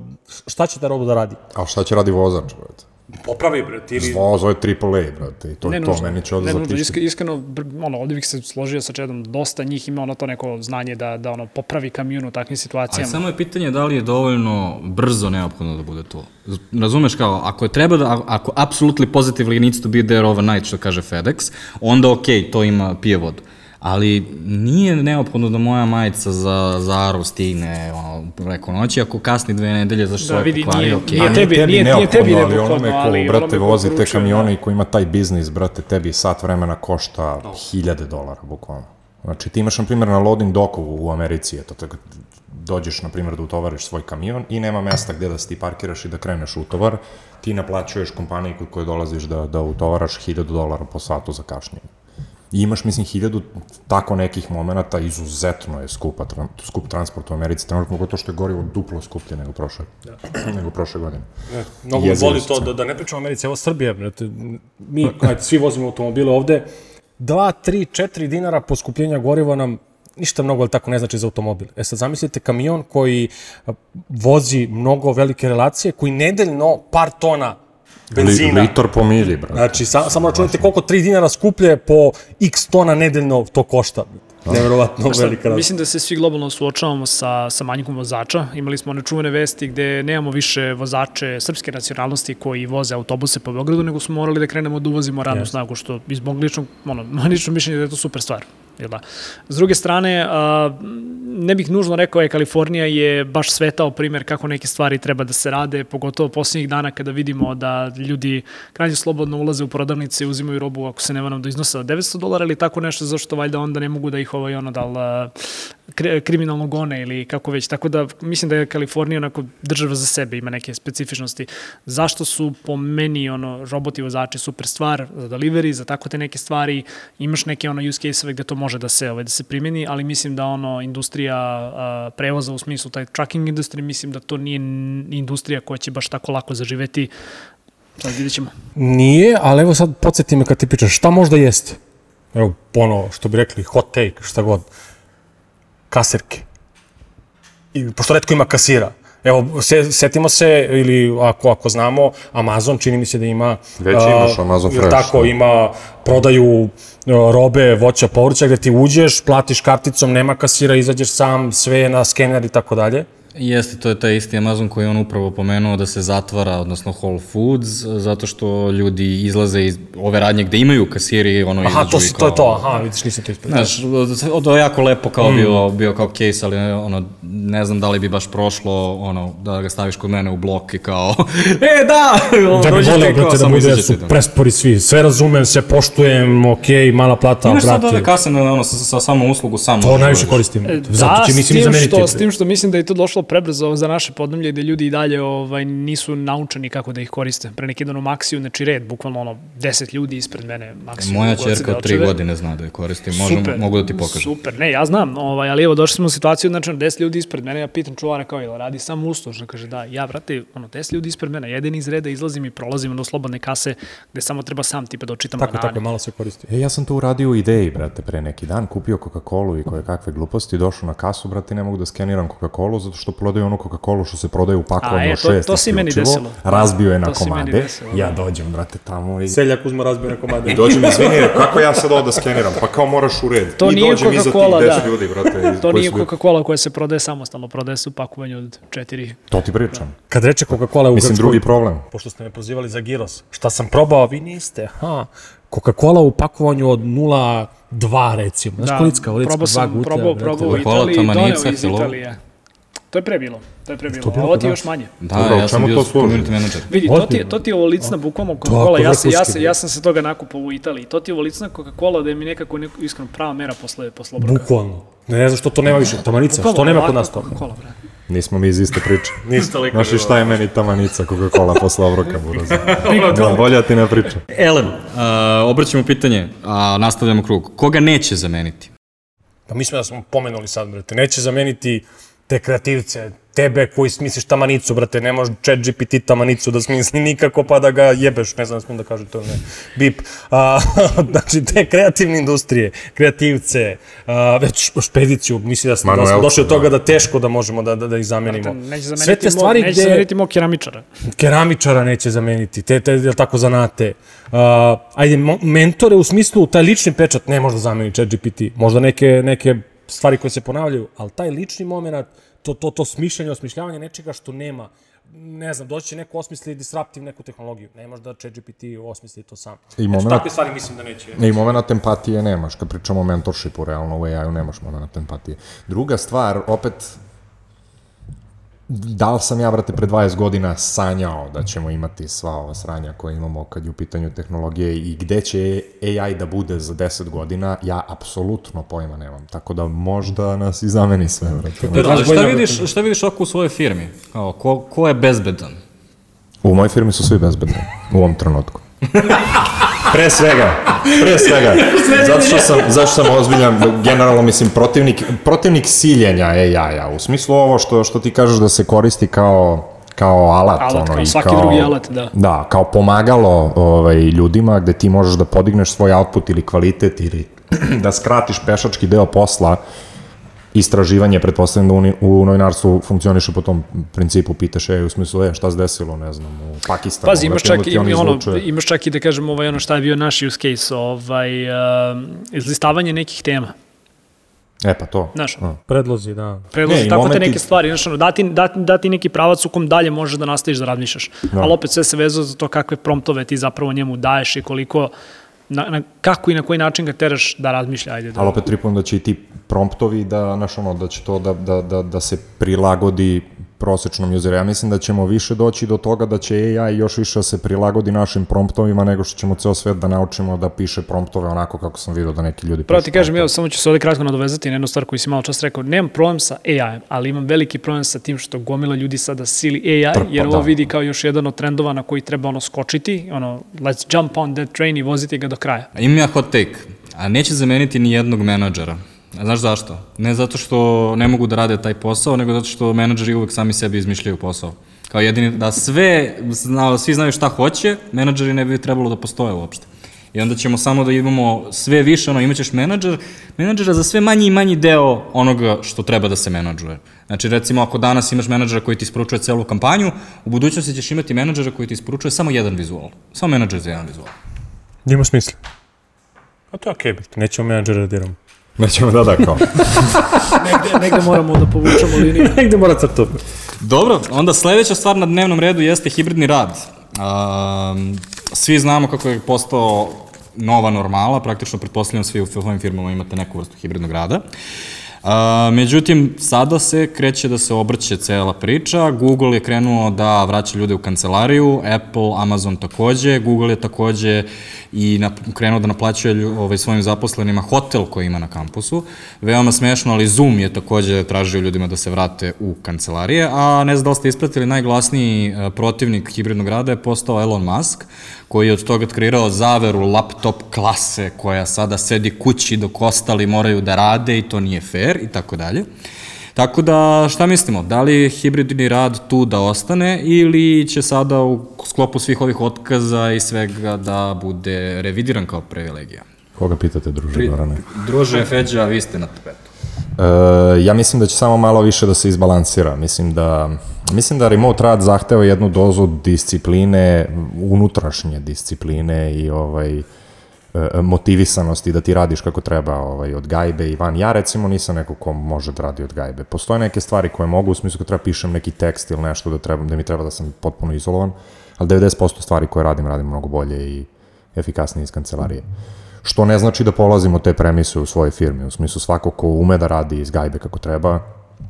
šta će ta robot da radi? A šta će radi vozač, brate? Popravi, brate, ili... Voz, ovo je AAA, brate, i to je to, meni će ovde ne nužno, isk, iskreno, ono, ovde bih se složio sa Čedom, dosta njih ima ono to neko znanje da, da ono, popravi kamion u takvim Ali situacijama. samo je pitanje da li je dovoljno brzo neophodno da bude to. Razumeš kao, ako je treba da, ako absolutely positively needs to be there overnight, što kaže FedEx, onda okej, to ima, pije vodu. Ali nije neophodno da moja majica za Zaru stigne ono, preko noći, ako kasni dve nedelje, zašto Da, vidi, pokvari, nije- okej. nije tebi- nije- nije tebi neophodno, ali neophodno, onome ko, ali brate, vozi te kamione da. i ko ima taj biznis, brate, tebi sat vremena košta hiljade dolara, bukvalno. Znači, ti imaš, na primjer, na loading docku u Americi, eto, tako, dođeš, na primjer, da utovariš svoj kamion i nema mesta gde da se ti parkiraš i da kreneš u utovar, ti naplaćuješ kompaniji kod koje dolaziš da, da utovaraš 1000 dolara po satu za kašnjenje. I imaš, mislim, hiljadu tako nekih momenta, izuzetno je skupa, tran, skup transport u Americi, trenutno pogotovo što je gorivo duplo skuplje nego prošle, nego prošle godine. Mnogo me Jezivo boli to, da, da ne pričamo o Americi, evo Srbija, brate, mi, ajde, svi vozimo automobile ovde, 2, 3, 4 dinara poskupljenja goriva nam ništa mnogo, ali tako ne znači za automobil. E sad zamislite kamion koji vozi mnogo velike relacije, koji nedeljno par tona benzina. Li, litor po milji, brate. Znači, sa, samo računajte koliko 3 dinara skuplje po x tona nedeljno to košta. Neverovatno Šta, velika razlika. mislim da se svi globalno suočavamo sa, sa manjkom vozača. Imali smo one čuvene vesti gde nemamo više vozače srpske nacionalnosti koji voze autobuse po Beogradu, nego smo morali da krenemo da uvozimo radnu Jeste. snagu, što iz mog ličnog, ono, lično mišljenje da je to super stvar. Jel da? S druge strane, a, ne bih nužno rekao je Kalifornija je baš svetao primer kako neke stvari treba da se rade, pogotovo posljednjih dana kada vidimo da ljudi krajnje slobodno ulaze u prodavnice i uzimaju robu, ako se ne varam, do iznosa od 900 dolara ili tako nešto, zašto valjda onda ne mogu da ih ovaj, ono, da kriminalno gone ili kako već. Tako da mislim da je Kalifornija onako država za sebe, ima neke specifičnosti. Zašto su po meni ono, roboti vozači super stvar za delivery, za tako te neke stvari, imaš neke ono use case-ove gde to može da se, ovaj, da se primeni, ali mislim da ono industrija a, prevoza u smislu taj trucking industry, mislim da to nije industrija koja će baš tako lako zaživeti. Sad vidjet ćemo. Nije, ali evo sad podsjeti me kad ti pričaš, šta možda jeste? Evo, ono, što bi rekli, hot take, šta god. Kasirke. I, pošto redko ima kasira. Evo, se, setimo se, ili ako, ako znamo, Amazon čini mi se da ima... Već imaš Amazon Fresh, Tako, da. ima, prodaju a, robe, voća, povrća, gde ti uđeš, platiš karticom, nema kasira, izađeš sam, sve je na skener i tako dalje. Jeste, to je taj isti Amazon koji je on upravo pomenuo da se zatvara, odnosno Whole Foods, zato što ljudi izlaze iz ove radnje gde imaju kasiri, ono Aha, izađu to, i si- kao... to je to, aha, vidiš, nisam to ispred. Znaš, to je jako lepo kao bio, bio kao case, ali ono, ne znam da li bi baš prošlo, ono, da ga staviš kod mene u blok i kao, e, da! Ono, Da bi kao, brate, da bude, izađete, su da. prespori svi. Sve razumem, sve poštujem, okej, mala plata, Imaš sad brate. ove kase na, ono, sa, sa samo uslugu samo. To najviše koristim. Zato će da, mislim s tim, zameniti. što, s tim što mislim da je to došlo prebrzo za naše podnemlje gde ljudi i dalje ovaj, nisu naučeni kako da ih koriste. Pre neki dan u Maxiju, znači red, bukvalno ono, 10 ljudi ispred mene. Maxiju, Moja čerka od tri godine zna da je koristim, Možem, Super, mogu da ti pokažem. Super, ne, ja znam, ovaj, ali evo, došli smo u situaciju, znači, 10 ljudi ispred mene, ja pitam čuvara kao, jel radi samo uslužno, kaže, da, ja, brate, ono, 10 ljudi ispred mene, jedan iz reda izlazim i prolazim do slobodne kase, gde samo treba sam tipa da očitam Tako, banane. tako, malo se koristi. E, ja sam to uradio u ideji, brate, pre neki dan, kupio Coca-Cola i koje kakve gluposti, došao na kasu, brate, ne mogu da skeniram Coca-Cola, zato što prodaju onu Coca-Cola što se prodaje u A, pakovanju e, od to- šest to si meni desilo. razbio je na To komade, desilo, ja da. dođem, brate, tamo i... Seljak uzme razbio na komade. I dođem, izvini, kako ja sad ovo da skeniram? Pa kao moraš u red. To I nije dođem iza tih Coca-Cola, 10 da. ljudi, brate. To nije Coca-Cola koja se prodaje samostalno, prodaje se u pakovanju od četiri. To ti pričam. Kad reče Coca-Cola u Mislim, Grčkoj, drugi problem. pošto ste me pozivali za gyros, šta sam probao, vi niste, ha. Coca-Cola u pakovanju od 0,2 recimo. Znaš da, kolicka, kolicka, probao dva sam, gutlja. probao, probao u Italiji, doneo iz. Italije. To je pre bilo, to je pre bilo. A ovo ti je još manje. Da, Dobro, ja sam bio community manager. Vidi, to ti, to ti je ovo licna bukvalno Tako, Coca-Cola, ja, se, ja, se, ja sam se toga nakupao u Italiji. To ti je ovo licna Coca-Cola da je mi nekako neko, iskreno prava mera posle, posle obroka. Bukvalno. Ne, ne znam što to nema više. Tamanica, što nema kod nas to? Coca-Cola, bre. Nismo mi iz iste priče. Niste li Znaš i šta je meni tamanica Coca-Cola posle obroka, buraza? Da, bolja ti ne priča. Elem, uh, obraćamo pitanje, a nastavljamo krug. Koga neće zameniti? Pa mislim da smo pomenuli sad, brate. Neće zameniti te kreativce, tebe koji smisliš tamanicu, brate, ne može chat GPT tamanicu da smisli nikako pa da ga jebeš, ne znam da smijem da kažem to, ne, bip. A, znači, te kreativne industrije, kreativce, a, već špediciju, mislim da, smo, da smo došli od toga da teško da možemo da, da, da ih zamenimo. Neće Sve zameniti, te stvari mog, neće gde zameniti mog keramičara. keramičara neće zameniti, te, te jel tako, zanate. Uh, ajde, mo- mentore u smislu, taj lični pečat ne može da zameni chat GPT. Možda neke, neke stvari koje se ponavljaju, ali taj lični moment, to, to, to smišljanje, osmišljavanje nečega što nema, ne znam, doći će neko osmisli disruptiv neku tehnologiju. Ne može da chat GPT osmisli to sam. I Znači, moment- takve stvari mislim da neće. I moment empatije nemaš, kad pričamo o mentorshipu, realno u AI-u nemaš moment empatije. Druga stvar, opet, da li sam ja, brate, pre 20 godina sanjao da ćemo imati sva ova sranja koje imamo kad je u pitanju tehnologije i gde će AI da bude za 10 godina, ja apsolutno pojma nemam. Tako da možda nas i zameni sve, brate. Da, Ali šta vidiš, šta vidiš oko u svojoj firmi? Kao, ko, ko je bezbedan? U mojoj firmi su svi bezbedni u ovom trenutku. Pre svega, pre svega, zato što sam, zato što sam ozbiljan, generalno mislim protivnik, protivnik siljenja AI-a, u smislu ovo što, što ti kažeš da se koristi kao kao alat, Alat, ono, kao i svaki kao, drugi alat, da. Da, kao pomagalo ovaj, ljudima gde ti možeš da podigneš svoj output ili kvalitet ili da skratiš pešački deo posla, istraživanje, pretpostavljam da u, u novinarstvu funkcioniše po tom principu, pitaš, ej, u smislu, e, šta se desilo, ne znam, u Pakistanu. Pazi, imaš brate, čak, i, ono, imaš čak i da kažem ovaj, ono šta je bio naš use case, ovaj, uh, izlistavanje nekih tema. E pa to. Znaš, Predlozi, da. predloži Ne, tako te momenti- neke stvari, znaš, ono, dati, dati, dati neki pravac u kom dalje možeš da nastaviš da razmišljaš. Da. Ali opet sve se vezuje za to kakve promptove ti zapravo njemu daješ i koliko, na, na, kako i na koji način ga teraš da razmišlja, ajde. Da, Ali opet tripujem da će i ti promptovi da, znaš, ono, da će to da, da, da, da se prilagodi prosečnom useru. Ja mislim da ćemo više doći do toga da će AI još više da se prilagodi našim promptovima nego što ćemo ceo svet da naučimo da piše promptove onako kako sam vidio da neki ljudi Pravo pišu ti kažem, evo, samo ću se ovde kratko nadovezati na jednu stvar koju si malo čas rekao. Nemam problem sa AI, ali imam veliki problem sa tim što gomila ljudi sada sili AI, Trpa, jer ovo da. vidi kao još jedan od trendova na koji treba ono skočiti, ono, let's jump on that train i voziti ga do kraja. Imam ja hot take, a neće zameniti ni jednog menadžera. A znaš zašto? Ne zato što ne mogu da rade taj posao, nego zato što menadžeri uvek sami sebi izmišljaju posao. Kao jedini, da sve, zna, svi znaju šta hoće, menadžeri ne bi trebalo da postoje uopšte. I onda ćemo samo da imamo sve više, ono, imaćeš menadžer, menadžera za sve manji i manji deo onoga što treba da se menadžuje. Znači, recimo, ako danas imaš menadžera koji ti isporučuje celu kampanju, u budućnosti ćeš imati menadžera koji ti isporučuje samo jedan vizual. Samo menadžer za jedan vizual. Ima smisla. A to je okej, okay, nećemo menadžera da diramo. Nećemo da da kao. Negde, negde moramo da povučemo liniju. Negde mora crtu. Dobro, onda sledeća stvar na dnevnom redu jeste hibridni rad. Um, svi znamo kako je postao nova normala, praktično pretpostavljam svi u svojim firmama imate neku vrstu hibridnog rada. Uh, međutim, sada se kreće da se obrće cela priča. Google je krenuo da vraća ljude u kancelariju, Apple, Amazon takođe, Google je takođe i na, krenuo da naplaćuje ovaj, svojim zaposlenima hotel koji ima na kampusu. Veoma smešno, ali Zoom je takođe tražio ljudima da se vrate u kancelarije, a ne znam da li ste ispratili, najglasniji e, protivnik hibridnog rada je postao Elon Musk, koji je od toga kreirao zaveru laptop klase koja sada sedi kući dok ostali moraju da rade i to nije fair i tako dalje. Tako da, šta mislimo, da li je hibridni rad tu da ostane ili će sada u sklopu svih ovih otkaza i svega da bude revidiran kao privilegija? Koga pitate, druže Gorane? Druže, Feđa, vi ste na tapetu. E, ja mislim da će samo malo više da se izbalansira. Mislim da, mislim da remote rad zahteva jednu dozu discipline, unutrašnje discipline i ovaj, e, motivisanosti da ti radiš kako treba ovaj, od gajbe i van. Ja recimo nisam neko ko može da radi od gajbe. Postoje neke stvari koje mogu, u smislu kad treba pišem neki tekst ili nešto da, treba, da mi treba da sam potpuno izolovan, ali 90% stvari koje radim, radim mnogo bolje i efikasnije iz kancelarije. Što ne znači da polazimo te premise u svojoj firmi, u smislu svako ko ume da radi iz gajbe kako treba,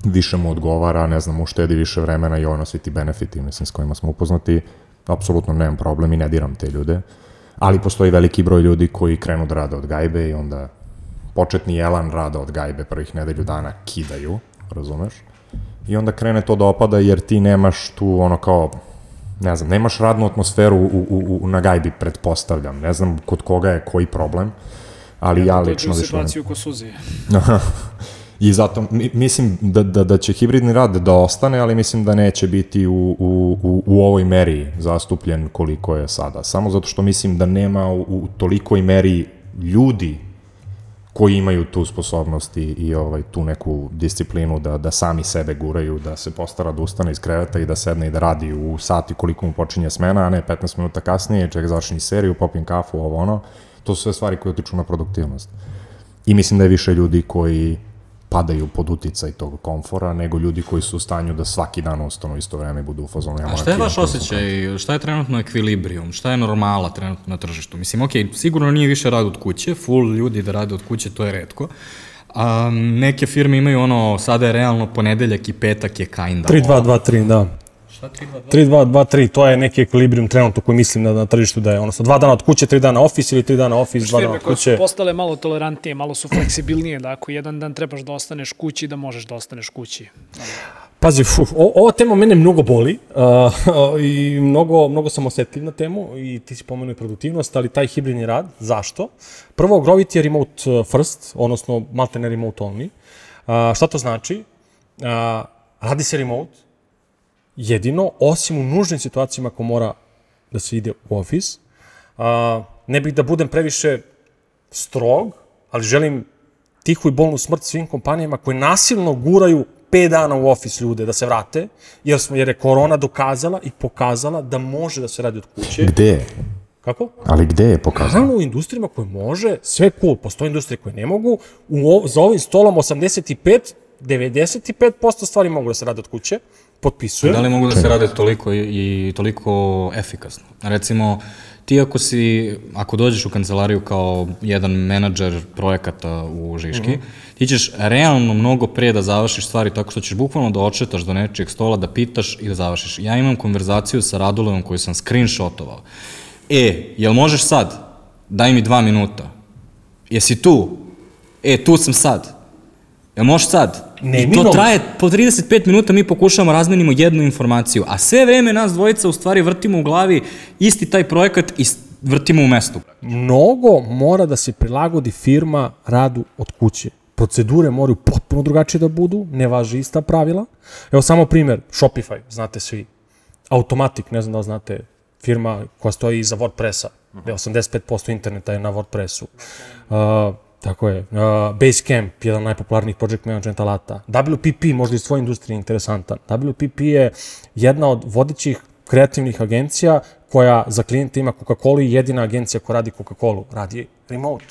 više mu odgovara, ne znam, uštedi više vremena i ono svi ti benefiti, mislim, s kojima smo upoznati, apsolutno nemam problem i ne diram te ljude, ali postoji veliki broj ljudi koji krenu da rade od gajbe i onda početni elan rada od gajbe prvih nedelju dana kidaju, razumeš? I onda krene to da opada jer ti nemaš tu ono kao ne znam, nemaš radnu atmosferu u, u, u, na gajbi, pretpostavljam. Ne znam kod koga je koji problem, ali ja lično Dođu u više... ne- situaciju ko suzi. I zato mi, mislim da, da, da će hibridni rad da ostane, ali mislim da neće biti u, u, u, u ovoj meri zastupljen koliko je sada. Samo zato što mislim da nema u, u tolikoj meri ljudi koji imaju tu sposobnost i, i ovaj, tu neku disciplinu da, da sami sebe guraju, da se postara da ustane iz kreveta i da sedne i da radi u sati koliko mu počinje smena, a ne 15 minuta kasnije, čeka završeni seriju, popim kafu, ovo ono. To su sve stvari koje utiču na produktivnost. I mislim da je više ljudi koji padaju pod uticaj tog komfora, nego ljudi koji su u stanju da svaki dan ustanu u isto vreme i budu u fazonu. Ja A šta je vaš osjećaj, šta je trenutno ekvilibrijum, šta je normala trenutno na tržištu? Mislim, ok, sigurno nije više rad od kuće, full ljudi da rade od kuće, to je redko. A, neke firme imaju ono, sada je realno ponedeljak i petak je kinda. 3-2-2-3, da. Šta 3, 2, 2? 3-2-2-3, to je neki ekvilibrium trenutno koji mislim na, na tržištu da je, odnosno dva dana od kuće, tri dana ofis ili tri dana ofis, dva dana Firme od koje su kuće. postale malo tolerantnije, malo su fleksibilnije, da ako jedan dan trebaš da ostaneš kući, da možeš da ostaneš kući. Pazi, fu, o, ova tema mene mnogo boli uh, i mnogo, mnogo sam osetljiv na temu i ti si pomenuo i produktivnost, ali taj hibridni rad, zašto? Prvo, Grovit je remote first, odnosno maltene remote only. Uh, šta to znači? Uh, radi se remote, jedino, osim u nužnim situacijama ako mora da se ide u ofis. Uh, ne bih da budem previše strog, ali želim tihu i bolnu smrt svim kompanijama koje nasilno guraju 5 dana u ofis ljude da se vrate, jer, smo, jer je korona dokazala i pokazala da može da se radi od kuće. Gde? Kako? Ali gde je pokazano? Naravno u industrijama koje može, sve cool, postoje industrije koje ne mogu, u, za ovim stolom 85, 95% stvari mogu da se rade od kuće, potpisujem. Da li mogu da se rade toliko i, i toliko efikasno? Recimo, ti ako si, ako dođeš u kancelariju kao jedan menadžer projekata u Žiški, mm -hmm. ti ćeš realno mnogo pre da završiš stvari tako što ćeš bukvalno da odšetaš do nečijeg stola, da pitaš i da završiš. Ja imam konverzaciju sa Radulovom koju sam screenshotovao. E, jel možeš sad? Daj mi dva minuta. Jesi tu? E, tu sam sad. Jel možeš sad? I to traje po 35 minuta mi pokušavamo razmenimo jednu informaciju, a sve vreme nas dvojica u stvari vrtimo u glavi isti taj projekat i vrtimo u mestu. Mnogo mora da se prilagodi firma radu od kuće. Procedure moraju potpuno drugačije da budu, ne važe ista pravila. Evo samo primer, Shopify, znate svi. Automatic, ne znam da znate, firma koja stoji iza WordPressa, gde 85% interneta je na WordPressu. Uh, tako je. Uh, Basecamp, jedan od najpopularnijih project management alata. WPP, možda iz svoje industrije interesantan. WPP je jedna od vodećih kreativnih agencija koja za klijente ima Coca-Cola i jedina agencija koja radi Coca-Cola, radi remote.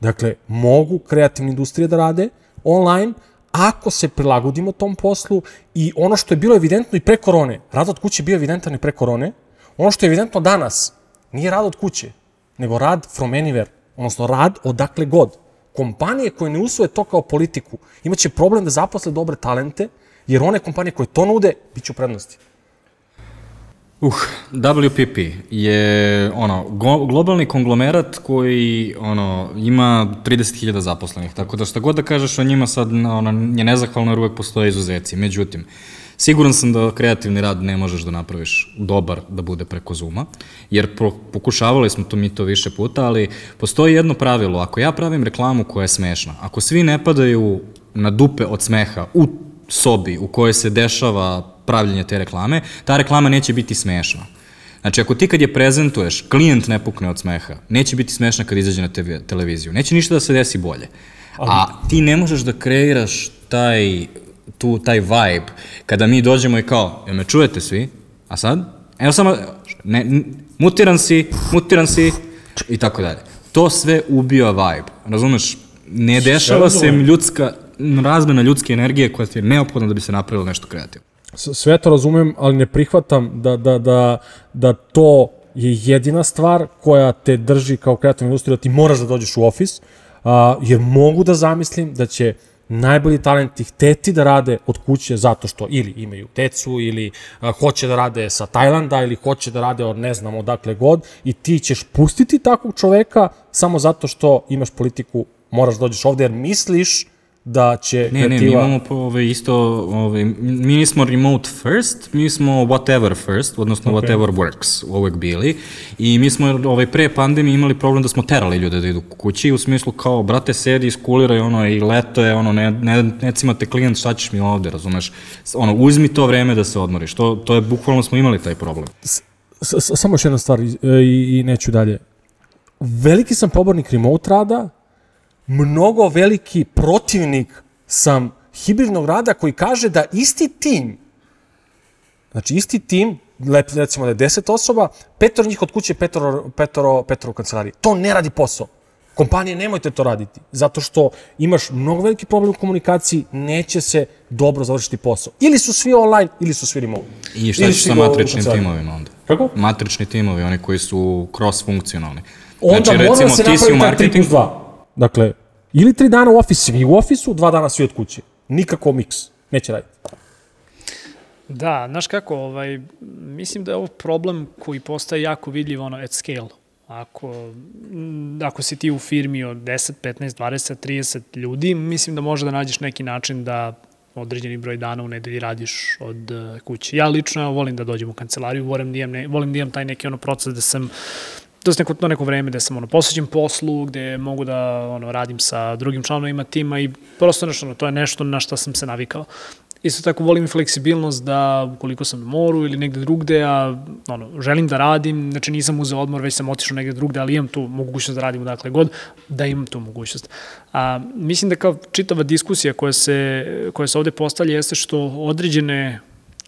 Dakle, mogu kreativne industrije da rade online, ako se prilagodimo tom poslu i ono što je bilo evidentno i pre korone, rad od kuće je bio evidentan i pre korone, ono što je evidentno danas, nije rad od kuće, nego rad from anywhere, odnosno rad odakle god. Kompanije koje ne usvoje to kao politiku imaće problem da zaposle dobre talente, jer one kompanije koje to nude, bit će u prednosti. Uh, WPP je ono, globalni konglomerat koji ono, ima 30.000 zaposlenih, tako da šta god da kažeš o njima sad ono, je nezahvalno jer uvek postoje izuzeci. Međutim, siguran sam da kreativni rad ne možeš da napraviš dobar da bude preko Zuma, jer pro, pokušavali smo to mi to više puta, ali postoji jedno pravilo, ako ja pravim reklamu koja je smešna, ako svi ne padaju na dupe od smeha u sobi u kojoj se dešava pravljenje te reklame, ta reklama neće biti smešna. Znači, ako ti kad je prezentuješ, klijent ne pukne od smeha, neće biti smešna kad izađe na TV, televiziju. Neće ništa da se desi bolje. A ti ne možeš da kreiraš taj, tu, taj vibe kada mi dođemo i kao, jel me čujete svi? A sad? Evo samo, ne, mutiran si, mutiran si, i tako dalje. To sve ubija vibe, razumeš? Ne dešava se razumem. ljudska, razmena ljudske energije koja ti je neophodna da bi se napravilo nešto kreativno. Sve to razumem, ali ne prihvatam da, da, da, da to je jedina stvar koja te drži kao kreativna industrija, da ti moraš da dođeš u ofis, a, jer mogu da zamislim da će najbolji talenti hteti da rade od kuće zato što ili imaju decu ili hoće da rade sa Tajlanda ili hoće da rade od ne znam odakle god i ti ćeš pustiti takvog čoveka samo zato što imaš politiku moraš da dođeš ovde jer misliš da će Ne, ne, mi kreativa... imamo po, ove, isto, ove, mi nismo remote first, mi smo whatever first, odnosno okay. whatever works uvek bili i mi smo ovaj, pre pandemije imali problem da smo terali ljude da idu kući u smislu kao, brate, sedi, iskuliraj ono i leto je, ono, ne, ne, ne cimate klijent, šta ćeš mi ovde, razumeš? Ono, uzmi to vreme da se odmoriš, to, to je, bukvalno smo imali taj problem. S- s- samo još jedna stvar i, i neću dalje. Veliki sam pobornik remote rada, mnogo veliki protivnik sam hibridnog rada koji kaže da isti tim, znači isti tim, recimo da je 10 osoba, petoro njih od kuće, petoro, petoro, petoro u kancelariji. To ne radi posao. Kompanije, nemojte to raditi, zato što imaš mnogo veliki problem u komunikaciji, neće se dobro završiti posao. Ili su svi online, ili su svi remote. I šta ćeš sa matričnim timovima onda? Kako? Matrični timovi, oni koji su cross-funkcionalni. Onda znači, da recimo, se ti si u napravi taj 3 marketingu, plus 2. Dakle, ili 3 dana u ofis, svi u ofisu, 2 dana svi od kuće. Nikako miks. Neće raditi. Da, znaš kako, ovaj, mislim da je ovo problem koji postaje jako vidljiv ono, at scale. Ako, m, ako si ti u firmi od 10, 15, 20, 30 ljudi, mislim da može da nađeš neki način da određeni broj dana u nedelji radiš od uh, kuće. Ja lično evo, volim da dođem u kancelariju, volim da imam, ne, volim da imam taj neki ono proces da sam to neko, to neko vreme gde sam ono, posvećen poslu, gde mogu da ono, radim sa drugim članovima tima i prosto nešto, ono, to je nešto na što sam se navikao. Isto tako volim fleksibilnost da ukoliko sam na moru ili negde drugde, a ono, želim da radim, znači nisam uzeo odmor, već sam otišao negde drugde, ali imam tu mogućnost da radim odakle god, da imam tu mogućnost. A, mislim da kao čitava diskusija koja se, koja se ovde postavlja jeste što određene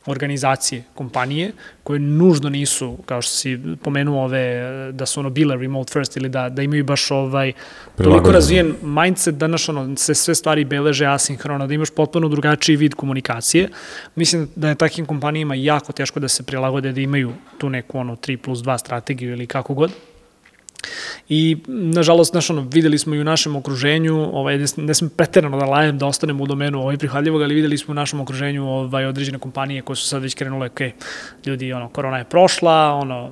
organizacije, kompanije, koje nužno nisu, kao što si pomenuo ove, da su ono bile remote first ili da, da imaju baš ovaj, toliko razvijen mindset da naš, ono, se sve stvari beleže asinhrono, da imaš potpuno drugačiji vid komunikacije. Mislim da je takim kompanijama jako teško da se prilagode da imaju tu neku ono 3 plus 2 strategiju ili kako god. I, nažalost, znaš, ono, videli smo i u našem okruženju, ovaj, ne, sam preterano da lajem, da ostanemo u domenu ovaj prihvatljivog, ali videli smo u našem okruženju ovaj, određene kompanije koje su sad već krenule, ok, ljudi, ono, korona je prošla, ono,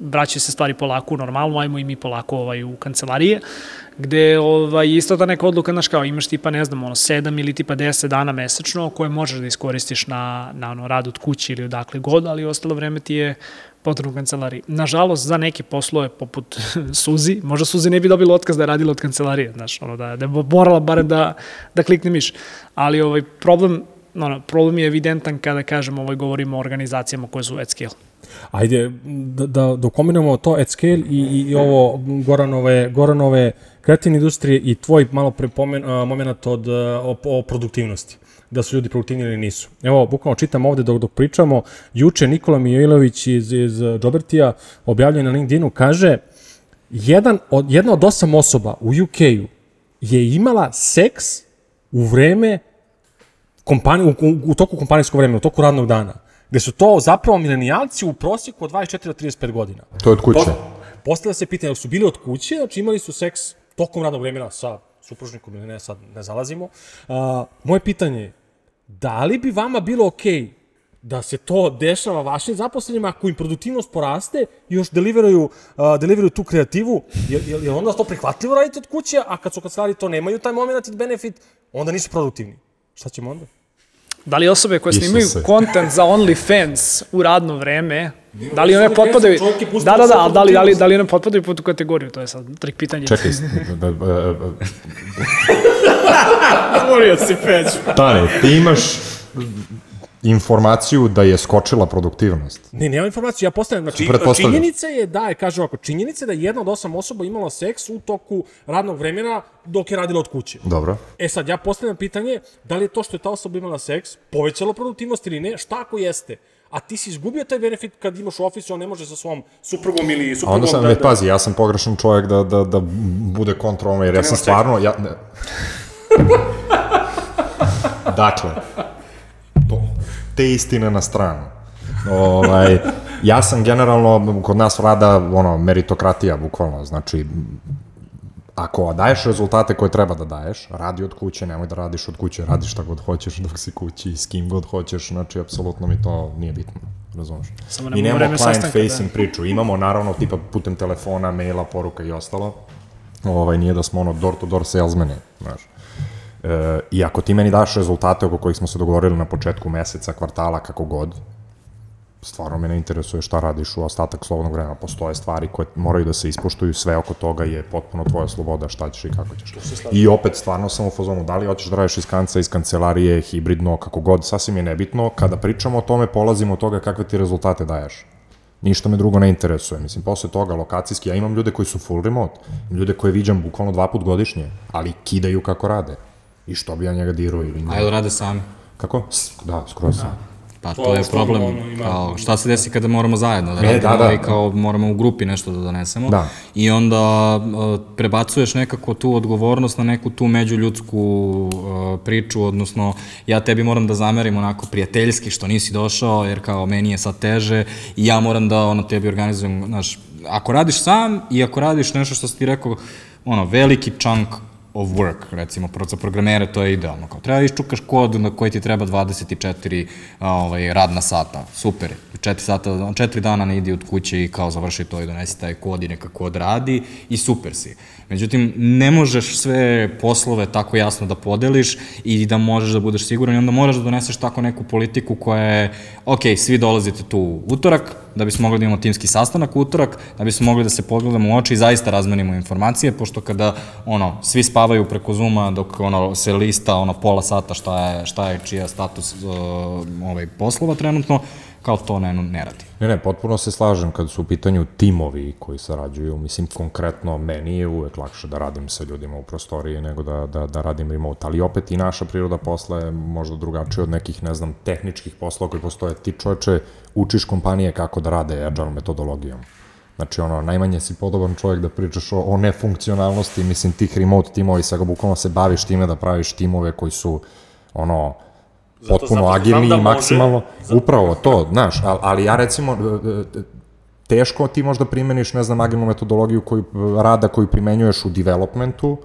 vraćaju se stvari polako u normalnu, ajmo i mi polako ovaj, u kancelarije, gde ovaj, isto ta neka odluka, znaš kao, imaš tipa, ne znam, ono, 7 ili tipa 10 dana mesečno koje možeš da iskoristiš na, na ono, rad od kuće ili odakle god, ali ostalo vreme ti je potrebno u kancelariji. Nažalost, za neke poslove poput Suzi, možda Suzi ne bi dobila otkaz da je radila od kancelarije, znaš, ono, da, da je morala barem da, da klikne miš. Ali ovaj, problem, ono, problem je evidentan kada kažemo, ovaj, govorimo o organizacijama koje su at scale. Ajde, da, da, da kombinujemo to at scale i, i, ovo Goranove, Goranove kreativne industrije i tvoj malo pre pomen, a, moment od, o, o produktivnosti da su ljudi produktivni ili nisu. Evo, bukvalno čitam ovde dok, dok pričamo, juče Nikola Mijailović iz, iz Džobertija objavljuje na LinkedInu, kaže, jedan od, jedna od osam osoba u UK-u je imala seks u vreme kompanije, u, u, u toku kompanijskog vremena, u toku radnog dana, gde su to zapravo milenijalci u prosjeku od 24 do 35 godina. To je od kuće. Postavlja se pitanje, su bili od kuće, znači imali su seks tokom radnog vremena sa supružnikom ili ne, sad ne zalazimo. Uh, moje pitanje je, da li bi vama bilo okej okay da se to dešava vašim zaposlenima ako im produktivnost poraste i još deliveruju, uh, deliveruju tu kreativu, je, je, je onda to prihvatljivo raditi od kuće, a kad su kancelari to nemaju taj moment i benefit, onda nisu produktivni. Šta ćemo onda? Da li osobe koje snimaju content za OnlyFans u radno vreme, da li one potpadaju, da, da, da, ali da li, da li, da li one potpadaju pod tu kategoriju, to je sad trik pitanje. Čekaj, da, da, da, Govorio si Peću. Tane, ti imaš informaciju da je skočila produktivnost. Ne, nemam informaciju, ja postavljam, znači, činjenica je da, je, kažem ovako, činjenica je da je jedna od osam osoba imala seks u toku radnog vremena dok je radila od kuće. Dobro. E sad, ja postavljam pitanje, da li je to što je ta osoba imala seks povećalo produktivnost ili ne, šta ako jeste? A ti si izgubio taj benefit kad imaš u ofisu, on ne može sa svom suprugom ili A suprugom onda sam, da, ne, da, pazi, ja sam pogrešan čovjek da, da, da bude kontrolno, jer ja sam stvarno, ja, ne. dakle, to, te istine na stranu. Ovaj, ja sam generalno, kod nas vlada ono, meritokratija, bukvalno, znači, ako daješ rezultate koje treba da daješ, radi od kuće, nemoj da radiš od kuće, radi šta god hoćeš dok si kući i s kim god hoćeš, znači, apsolutno mi to nije bitno, razumeš? Samo Mi nemamo client sastanka, da. facing priču, imamo naravno tipa putem telefona, maila, poruka i ostalo, ovaj, nije da smo ono door to door salesmeni, znaš. E, I ako ti meni daš rezultate oko kojih smo se dogovorili na početku meseca, kvartala, kako god, stvarno me ne interesuje šta radiš u ostatak slobodnog vremena. Postoje stvari koje moraju da se ispoštuju, sve oko toga je potpuno tvoja sloboda, šta ćeš i kako ćeš. I opet, stvarno sam u fazonu, da li hoćeš da radiš iz kanca, iz kancelarije, hibridno, kako god, sasvim je nebitno. Kada pričamo o tome, polazimo od toga kakve ti rezultate daješ. Ništa me drugo ne interesuje. Mislim, posle toga, lokacijski, ja imam ljude koji su full remote, imam ljude koje viđam bukvalno dva put godišnje, ali kidaju kako rade. I što bi ja njega dirao ili njega. A jel rade sami? Kako? Da, skroz sam. Pa to, je problem, kao, šta se desi kada moramo zajedno da radimo da, da. i kao moramo u grupi nešto da donesemo Da. i onda uh, prebacuješ nekako tu odgovornost na neku tu međuljudsku uh, priču, odnosno ja tebi moram da zamerim onako prijateljski što nisi došao jer kao meni je sad teže i ja moram da ono tebi organizujem, znaš, ako radiš sam i ako radiš nešto što si ti rekao, ono, veliki chunk of work, recimo, za programere to je idealno. Kao, treba da iščukaš kod na koji ti treba 24 a, ovaj, radna sata. Super. 4 sata, 4 dana ne idi od kuće i kao završi to i donesi taj kod i neka kod radi i super si. Međutim, ne možeš sve poslove tako jasno da podeliš i da možeš da budeš siguran i onda moraš da doneseš tako neku politiku koja je, ok, svi dolazite tu utorak, da bismo mogli da imamo timski sastanak utorak, da bismo mogli da se pogledamo u oči i zaista razmenimo informacije, pošto kada ono, svi spavaju preko Zuma dok ono, se lista ono, pola sata šta je, šta je čija status uh, ovaj, poslova trenutno, kao to ne, ne radi. Ne, ne, potpuno se slažem kad su u pitanju timovi koji sarađuju. Mislim, konkretno, meni je uvek lakše da radim sa ljudima u prostoriji nego da, da, da radim remote. Ali opet i naša priroda posla je možda drugačija od nekih, ne znam, tehničkih poslova koji postoje. Ti čoveče učiš kompanije kako da rade agile metodologijom. Znači, ono, najmanje si podoban čovjek da pričaš o, o nefunkcionalnosti, mislim, tih remote timova i svega, bukvalno se baviš time da praviš timove koji su, ono, potpuno zato što znam agilni da i može, maksimalno, zato- upravo to, znaš, ali, ali ja recimo, e, e, teško ti možda primeniš, ne znam, agilnu metodologiju koju, rada koju primenjuješ u developmentu,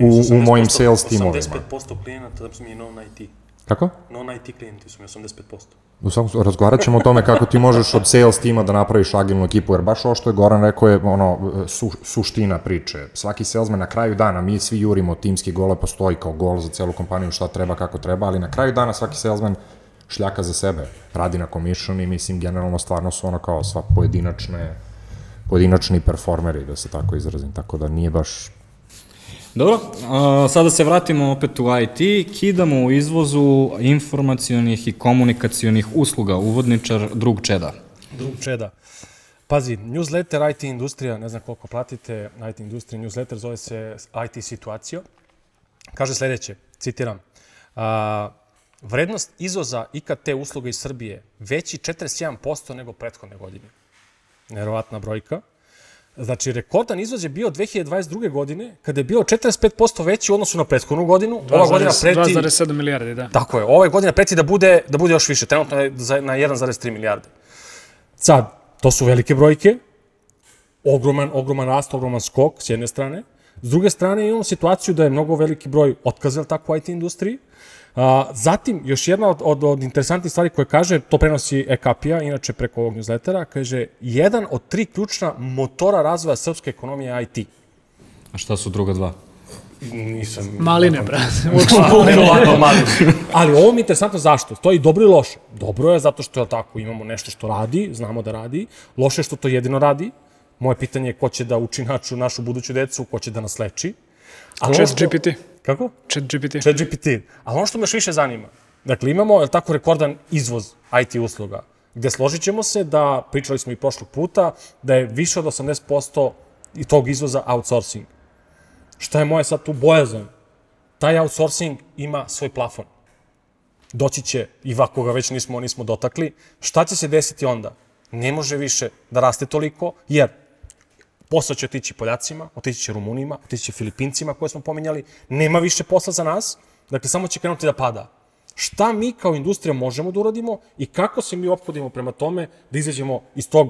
u, u mojim sales timovima. 85% klijenata mi je non-IT. Kako? Non-IT klijenti su mi 85%. U svakom razgovarat ćemo o tome kako ti možeš od sales tima da napraviš agilnu ekipu, jer baš ovo što je Goran rekao je ono, su, suština priče. Svaki salesman na kraju dana, mi svi jurimo timski gole, postoji kao gol za celu kompaniju, šta treba, kako treba, ali na kraju dana svaki salesman šljaka za sebe, radi na commission i mislim generalno stvarno su ono kao sva pojedinačne pojedinačni performeri, da se tako izrazim, tako da nije baš Dobro, a, sada se vratimo opet u IT, kidamo u izvozu informacionih i komunikacionih usluga, uvodničar drug čeda. Drug čeda. Pazi, newsletter IT industrija, ne znam koliko platite, IT industrija newsletter zove se IT situacio. Kaže sledeće, citiram, a, vrednost izvoza IKT usluga iz Srbije veći 41% nego prethodne godine. Nerovatna brojka. Znači, rekordan izvoz je bio 2022. godine, kada je bio 45% veći u odnosu na prethodnu godinu. Ova godina preti... 2,7 milijardi, da. Tako je, ove godine preti da bude, da bude još više, trenutno je na 1,3 milijarde. Sad, to su velike brojke, ogroman, ogroman rast, ogroman skok s jedne strane. S druge strane imamo situaciju da je mnogo veliki broj otkaza tako u IT industriji. A, zatim, još jedna od, od, od interesantnih stvari koje kaže, to prenosi Ekapija, inače preko ovog newslettera, kaže, jedan od tri ključna motora razvoja srpske ekonomije je IT. A šta su druga dva? Nisam... Maline, brate. Verovatno mali. Ali ovo mi je interesantno zašto. To je i dobro i loše. Dobro je zato što je tako, imamo nešto što radi, znamo da radi. Loše je što to jedino radi. Moje pitanje je ko će da uči našu, našu buduću decu, ko će da nas leči. Ali ono Chat što- GPT. Kako? Chat GPT. Chat GPT. Ali ono što me još više zanima, dakle imamo, je tako, rekordan izvoz IT usluga, gde složit ćemo se da, pričali smo i prošlog puta, da je više od 80% i tog izvoza outsourcing. Šta je moje sad tu bojazan? Taj outsourcing ima svoj plafon. Doći će, i ga već nismo, nismo dotakli, šta će se desiti onda? Ne može više da raste toliko, jer posao će otići Poljacima, otići će Rumunima, otići će Filipincima koje smo pominjali, nema više posla za nas, dakle samo će krenuti da pada. Šta mi kao industrija možemo da uradimo i kako se mi ophodimo prema tome da izađemo iz tog,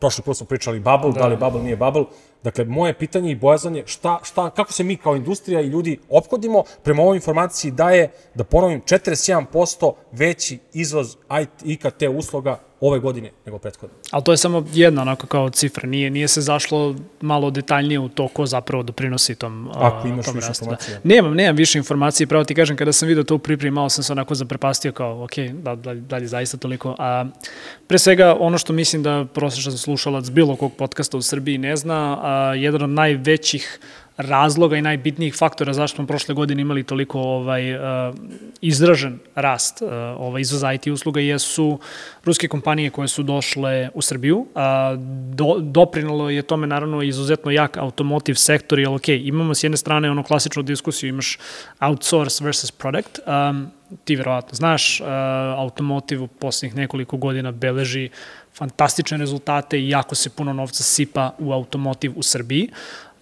prošli put smo pričali bubble, da, da li bubble nije bubble, dakle moje pitanje i bojazan je šta, šta, kako se mi kao industrija i ljudi ophodimo prema ovoj informaciji da je, da ponovim, 47% veći izvoz IT, IKT usluga ove godine nego prethodne. Ali to je samo jedna onako kao cifra, nije, nije se zašlo malo detaljnije u to ko zapravo doprinosi tom Ako imaš tom više rastu. informacija. Da. Nemam, nemam više informacije, pravo ti kažem, kada sam vidio to u pripremi, malo sam se onako zaprepastio kao, ok, da, da, da li zaista toliko. A, pre svega, ono što mislim da prosječan slušalac bilo kog podcasta u Srbiji ne zna, a, jedan od najvećih razloga i najbitnijih faktora zašto smo prošle godine imali toliko ovaj uh, izražen rast uh, ovaj izvoza IT usluga jesu ruske kompanije koje su došle u Srbiju. A, do, doprinalo je tome naravno izuzetno jak automotive sektor, jer ok, imamo s jedne strane ono klasičnu diskusiju, imaš outsource versus product, um, ti verovatno znaš, uh, automotive u poslednjih nekoliko godina beleži fantastične rezultate i jako se puno novca sipa u automotiv u Srbiji.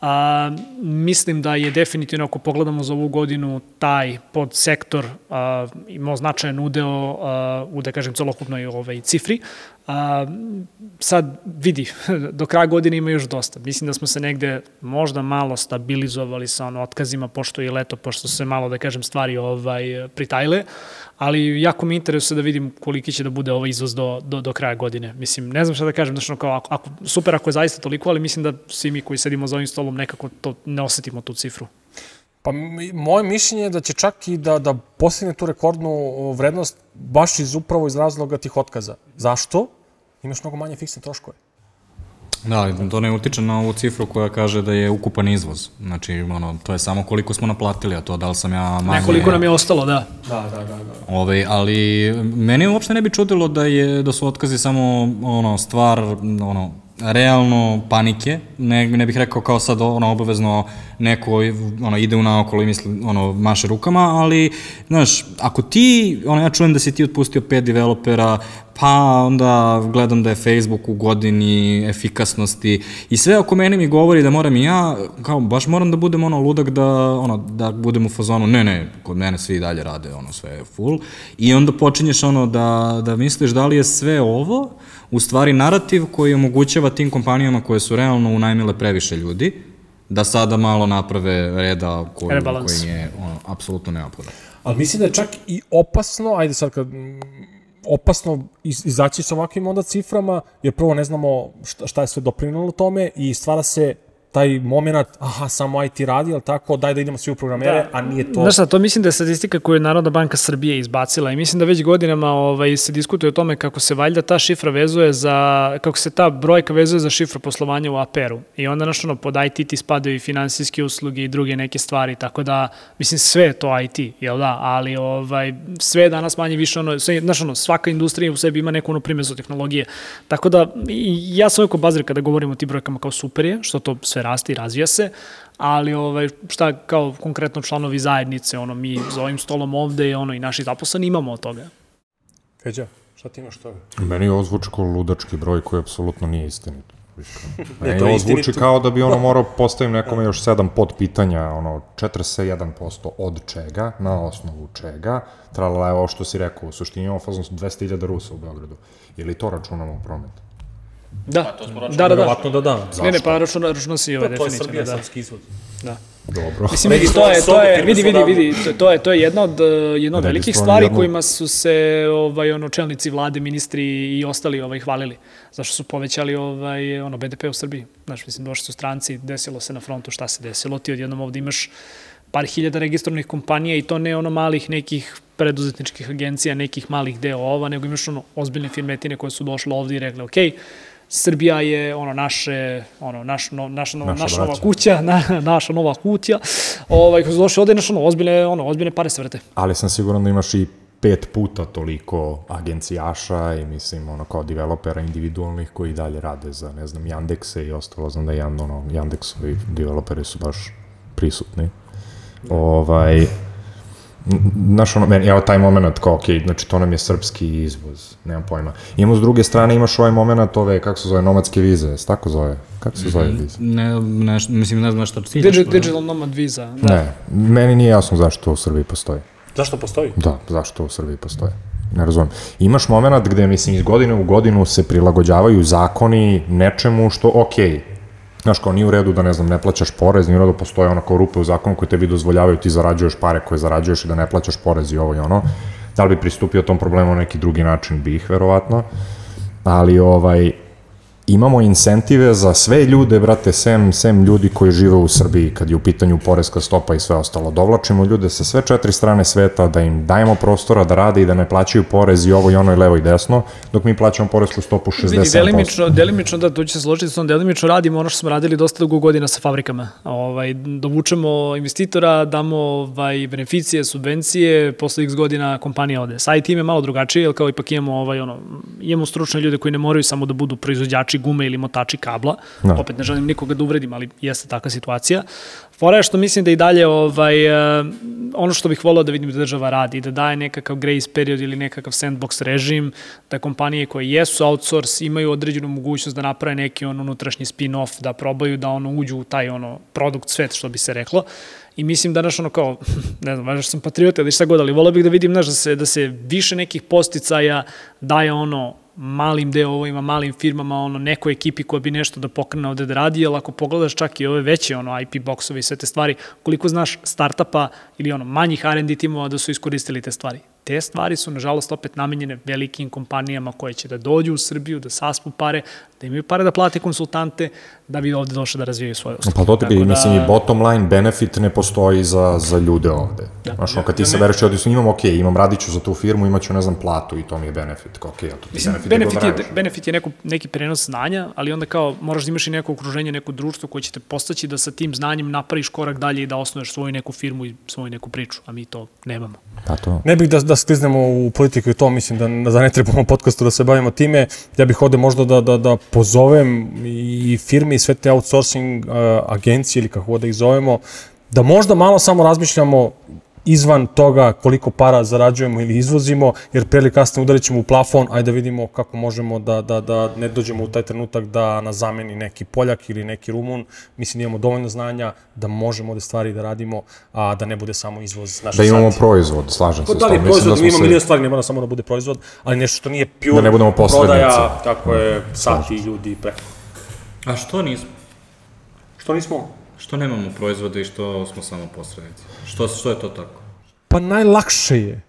A, mislim da je definitivno, ako pogledamo za ovu godinu, taj podsektor a, imao značajan udeo a, u, da kažem, celokupnoj ovaj, cifri. A, sad, vidi, do kraja godine ima još dosta. Mislim da smo se negde možda malo stabilizovali sa ono otkazima, pošto je leto, pošto se malo, da kažem, stvari ovaj, pritajle, ali jako mi interesuje da vidim koliki će da bude ovaj izvoz do, do, do kraja godine. Mislim, ne znam šta da kažem, znači, kao, ako, ako, super ako je zaista toliko, ali mislim da svi mi koji sedimo za ovim stolom nekako to ne osetimo tu cifru. Pa moje mišljenje je da će čak i da, da postigne tu rekordnu vrednost baš iz upravo iz razloga tih otkaza. Zašto? Imaš mnogo manje fiksne troškove. Da, ali to ne utiče na ovu cifru koja kaže da je ukupan izvoz. Znači, ono, to je samo koliko smo naplatili, a to da li sam ja manje... Nekoliko nam je ostalo, da. Da, da, da. da. Ove, ali meni uopšte ne bi čudilo da je da su otkazi samo ono stvar ono realno panike, ne, ne bih rekao kao sad ono obavezno neko ono ide u naokolo i misli ono maše rukama, ali znaš, ako ti, ono ja čujem da si ti otpustio pet developera, pa onda gledam da je Facebook u godini efikasnosti i sve oko mene mi govori da moram i ja, kao baš moram da budem ono ludak da, ono, da budem u fazonu, ne, ne, kod mene svi dalje rade ono sve full i onda počinješ ono da, da misliš da li je sve ovo u stvari narativ koji omogućava tim kompanijama koje su realno unajmile previše ljudi, da sada malo naprave reda koji, koji je ono, apsolutno neophodan. Ali mislim da je čak i opasno, ajde sad kad opasno iz, izaći sa ovakvim onda ciframa, jer prvo ne znamo šta, šta je sve doprinalo tome i stvara se taj moment, aha, samo IT radi, ali tako, daj da idemo svi u programere, da. a nije to... Znaš šta, to mislim da je statistika koju je Narodna banka Srbije izbacila i mislim da već godinama ovaj, se diskutuje o tome kako se valjda ta šifra vezuje za, kako se ta brojka vezuje za šifru poslovanja u APR-u. I onda, znaš, ono, pod IT ti spadaju i finansijske usluge i druge neke stvari, tako da, mislim, sve je to IT, jel da? Ali, ovaj, sve je danas manje više, ono, sve, znaš, ono, svaka industrija u sebi ima neku ono primezu tehnologije. Tako da, ja sam uvijek bazir kada govorimo o tim brojkama kao super je, što to sve raste i razvija se, ali ovaj, šta kao konkretno članovi zajednice, ono, mi za ovim stolom ovde i, ono, i naši zaposleni imamo od toga. Feđa, šta ti imaš toga? Meni ovo zvuči kao ludački broj koji apsolutno nije istinit. Meni je ovo zvuči kao da bi ono morao postavim nekome još sedam pod pitanja, ono, 41% od čega, na osnovu čega, tralala je ovo što si rekao, u suštini imamo fazon 200.000 Rusa u Beogradu. Ili to računamo u promet? Da, da, da, da. Verovatno da da. Ne, ne, pa računa, računa si ove, To je definitivno. Srbija, Da, srpski izvod. da. Dobro. Mislim, vidi, to je, to je, vidi, vidi, vidi, to, to je, to je jedna od, jedna od velikih stvari jedno- kojima su se ovaj, ono, čelnici vlade, ministri i ostali ovaj, hvalili. Zašto su povećali ovaj, ono, BDP u Srbiji. Znaš, mislim, došli su stranci, desilo se na frontu šta se desilo. Ti odjednom ovde imaš par hiljada registrovanih kompanija i to ne ono malih nekih preduzetničkih agencija, nekih malih deo-ova, nego imaš ono ozbiljne firmetine koje su došle ovde i rekli, ok, Srbija je ono naše ono naš no, naša no, Naša naša nova kuća, na, naša nova kuća. Ovaj kad su došli ovde, naš ono ozbiljne ono ozbiljne pare se vrte. Ali sam siguran da imaš i pet puta toliko agencijaša i mislim ono kao developera individualnih koji dalje rade za ne znam Yandexe i ostalo znam da Yan, ono, Yandexovi developeri su baš prisutni. Ovaj, n- Znaš, ono, meni, evo taj moment kao, ok, znači to nam je srpski izvoz, nemam pojma. Imamo s druge strane, imaš ovaj moment ove, kako se zove, nomadske vize, se tako zove? Kako se zove vize? Ne, ne, mislim, ne znam na šta ciljaš. Digi, digital nomad visa. Da. Ne, meni nije jasno zašto to u Srbiji postoji. Zašto postoji? Da, zašto to u Srbiji postoje? Ne razumem. Imaš moment gde, mislim, iz godine u godinu se prilagođavaju zakoni nečemu što, okej, Znaš, kao nije u redu da, ne znam, ne plaćaš porez, nije u redu da postoje ono kao rupe u zakonu koje tebi dozvoljavaju, ti zarađuješ pare koje zarađuješ i da ne plaćaš porez i ovo i ono. Da li bi pristupio tom problemu na neki drugi način? Bih, verovatno. Ali, ovaj, imamo incentive za sve ljude, brate, sem, sem ljudi koji žive u Srbiji, kad je u pitanju poreska stopa i sve ostalo. Dovlačimo ljude sa sve četiri strane sveta, da im dajemo prostora da rade i da ne plaćaju porez i ovo i ono i levo i desno, dok mi plaćamo poresku stopu 67%. Vidi, delimično, delimično, da, tu ću se složiti s tom, delimično radimo ono što smo radili dosta dugo godina sa fabrikama. Ovaj, dovučemo investitora, damo ovaj, beneficije, subvencije, posle x godina kompanija ode. Sa IT-im je malo drugačije, jer kao ipak imamo, ovaj, ono, imamo stručne ljude koji ne moraju samo da budu proizvođači gume ili motači kabla. Da. Opet ne želim nikoga da uvredim, ali jeste takva situacija. Fora je što mislim da i dalje ovaj, eh, ono što bih volao da vidim da država radi, da daje nekakav grace period ili nekakav sandbox režim, da kompanije koje jesu outsource imaju određenu mogućnost da naprave neki on unutrašnji spin-off, da probaju da ono uđu u taj ono produkt svet, što bi se reklo. I mislim da, znaš, ono kao, ne znam, važno sam patriota ili šta god, ali volao bih da vidim, znaš, da se, da se više nekih posticaja daje ono malim deovima, malim firmama, ono, nekoj ekipi koja bi nešto da pokrene ovde da radi, jer ako pogledaš čak i ove veće ono, IP boxove i sve te stvari, koliko znaš startapa ili ono, manjih R&D timova da su iskoristili te stvari. te stvari su, nažalost, opet namenjene velikim kompanijama koje će da dođu u Srbiju, da saspu pare, da imaju pare da plate konsultante, da bi ovde došli da razvijaju svoje usluge. Pa to ti bi, Tako da- mislim, i bottom line benefit ne postoji za, za ljude ovde. Da. Znaš, ono, kad ti se bereš, ovdje imam, ok, imam radiću za tu firmu, imaću, ne znam, platu i to mi je benefit. Ok, a to ti Mislim, benefit, benefit, benefit je, benefit je neko, neki prenos znanja, ali onda kao moraš da imaš i neko okruženje, neko društvo koje će te postaći da sa tim znanjem napraviš korak dalje i da osnuješ svoju neku firmu i svoju neku priču, a mi to nemamo. Pa to. Ne bih da, da skliznemo u politiku i to, mislim da, da ne trebamo podcastu da se bavimo time. Ja bih ovde možda da, da, da pozovem i firme i sve te outsourcing uh, agencije ili kako da ih zovemo, da možda malo samo razmišljamo izvan toga koliko para zarađujemo ili izvozimo, jer pre ili kasnije udarit ćemo u plafon, ajde da vidimo kako možemo da, da, da ne dođemo u taj trenutak da nas zameni neki Poljak ili neki Rumun. Mislim, da imamo dovoljno znanja da možemo da stvari da radimo, a da ne bude samo izvoz naše Da imamo sati. proizvod, slažem se Pa s da li Mislim proizvod, smo mi imamo se- milion stvari, ne mora samo da bude proizvod, ali nešto što nije pure Da ne budemo prodaja, tako je, sati ljudi preko. A što nismo? Što nismo? Što nemamo proizvode i što smo samo posrednici? Što, što je to tako? Pa najlakše je.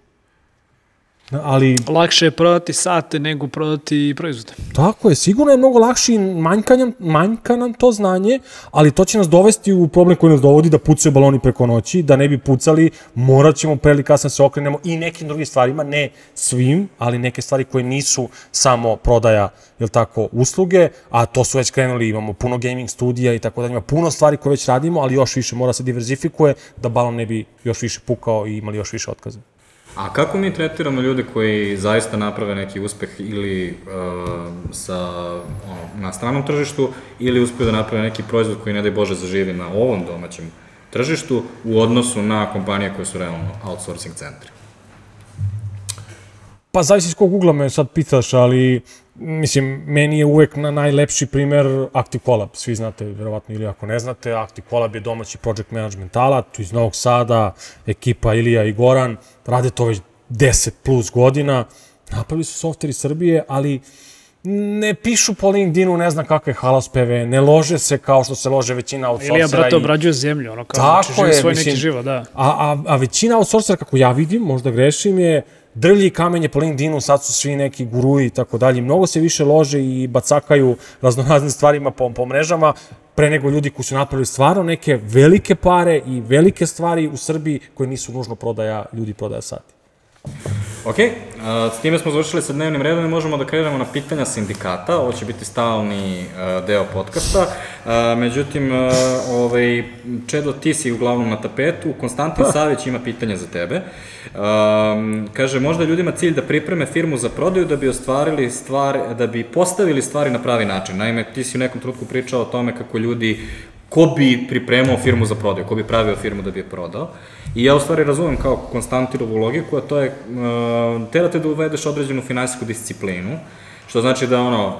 Na- Ali Lakše je prodati sate nego prodati proizvode. tako je, sigurno je mnogo lakše i manjka nam, manjka nam to znanje, ali to će nas dovesti u problem koji nas dovodi da pucaju baloni preko noći, da ne bi pucali, morat ćemo pre ili kasno se okrenemo i nekim drugim stvarima, ne svim, ali neke stvari koje nisu samo prodaja, jel tako, usluge, a to su već krenuli, imamo puno gaming studija i tako da ima puno stvari koje već radimo, ali još više mora se diverzifikuje da balon ne bi još više pukao i imali još više otkaza. A kako mi tretiramo ljude koji zaista naprave neki uspeh ili uh, sa, ono, na stranom tržištu ili uspeju da naprave neki proizvod koji ne daj Bože zaživi na ovom domaćem tržištu u odnosu na kompanije koje su realno outsourcing centri? Pa zavisi s kog ugla me sad pitaš, ali mislim, meni je uvek na najlepši primer Active Collab. Svi znate, verovatno, ili ako ne znate, Active Collab je domaći project management alat, iz Novog Sada, ekipa Ilija i Goran, rade to već 10 plus godina, napravili su software iz Srbije, ali ne pišu po LinkedInu ne znam kakve halospeve, ne lože se kao što se lože većina outsourcera. Ili ja, brate, i- obrađuje zemlju, ono kao, Tako znači, je, svoj mislim, neki život, da. A, a, a većina outsourcera, kako ja vidim, možda grešim, je drlji kamenje po LinkedInu, sad su svi neki guruji i tako dalje. Mnogo se više lože i bacakaju raznoraznim stvarima po, po mrežama, pre nego ljudi koji su napravili stvarno neke velike pare i velike stvari u Srbiji koje nisu nužno prodaja, ljudi prodaja sati. Ok, s time smo završili sa dnevnim redom i možemo da krenemo na pitanja sindikata. Ovo će biti stalni deo podcasta. Međutim, ovaj, Čedo, ti si uglavnom na tapetu. Konstantin Savić ima pitanje za tebe. Kaže, možda ljudima cilj da pripreme firmu za prodaju da bi ostvarili stvari, da bi postavili stvari na pravi način. Naime, ti si u nekom trenutku pričao o tome kako ljudi ko bi pripremao firmu za prodaju, ko bi pravio firmu da bi je prodao. I ja u stvari razumem kao Konstantinovu logiku, a to je, uh, terate da uvedeš određenu finansijsku disciplinu, što znači da ono,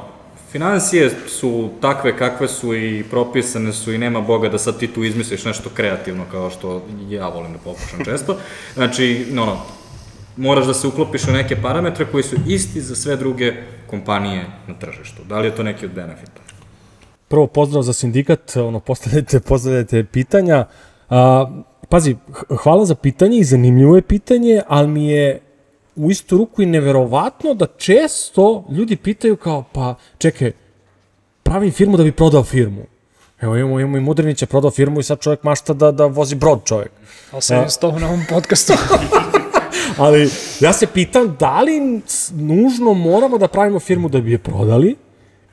financije su takve kakve su i propisane su i nema Boga da sad ti tu izmisliš nešto kreativno kao što ja volim da pokušam često. Znači, ono, moraš da se uklopiš u neke parametre koji su isti za sve druge kompanije na tržištu. Da li je to neki od benefita? Prvo pozdrav za sindikat, ono, postavljajte, postavljajte pitanja. A, pazi, hvala za pitanje i zanimljivo je pitanje, ali mi je u istu ruku i neverovatno da često ljudi pitaju kao, pa čekaj, pravim firmu da bi prodao firmu. Evo imamo, imamo i Mudrinića prodao firmu i sad čovjek mašta da, da vozi brod čovjek. Ali se s tobom na ovom podcastu. Ali ja se pitam da li nužno moramo da pravimo firmu da bi je prodali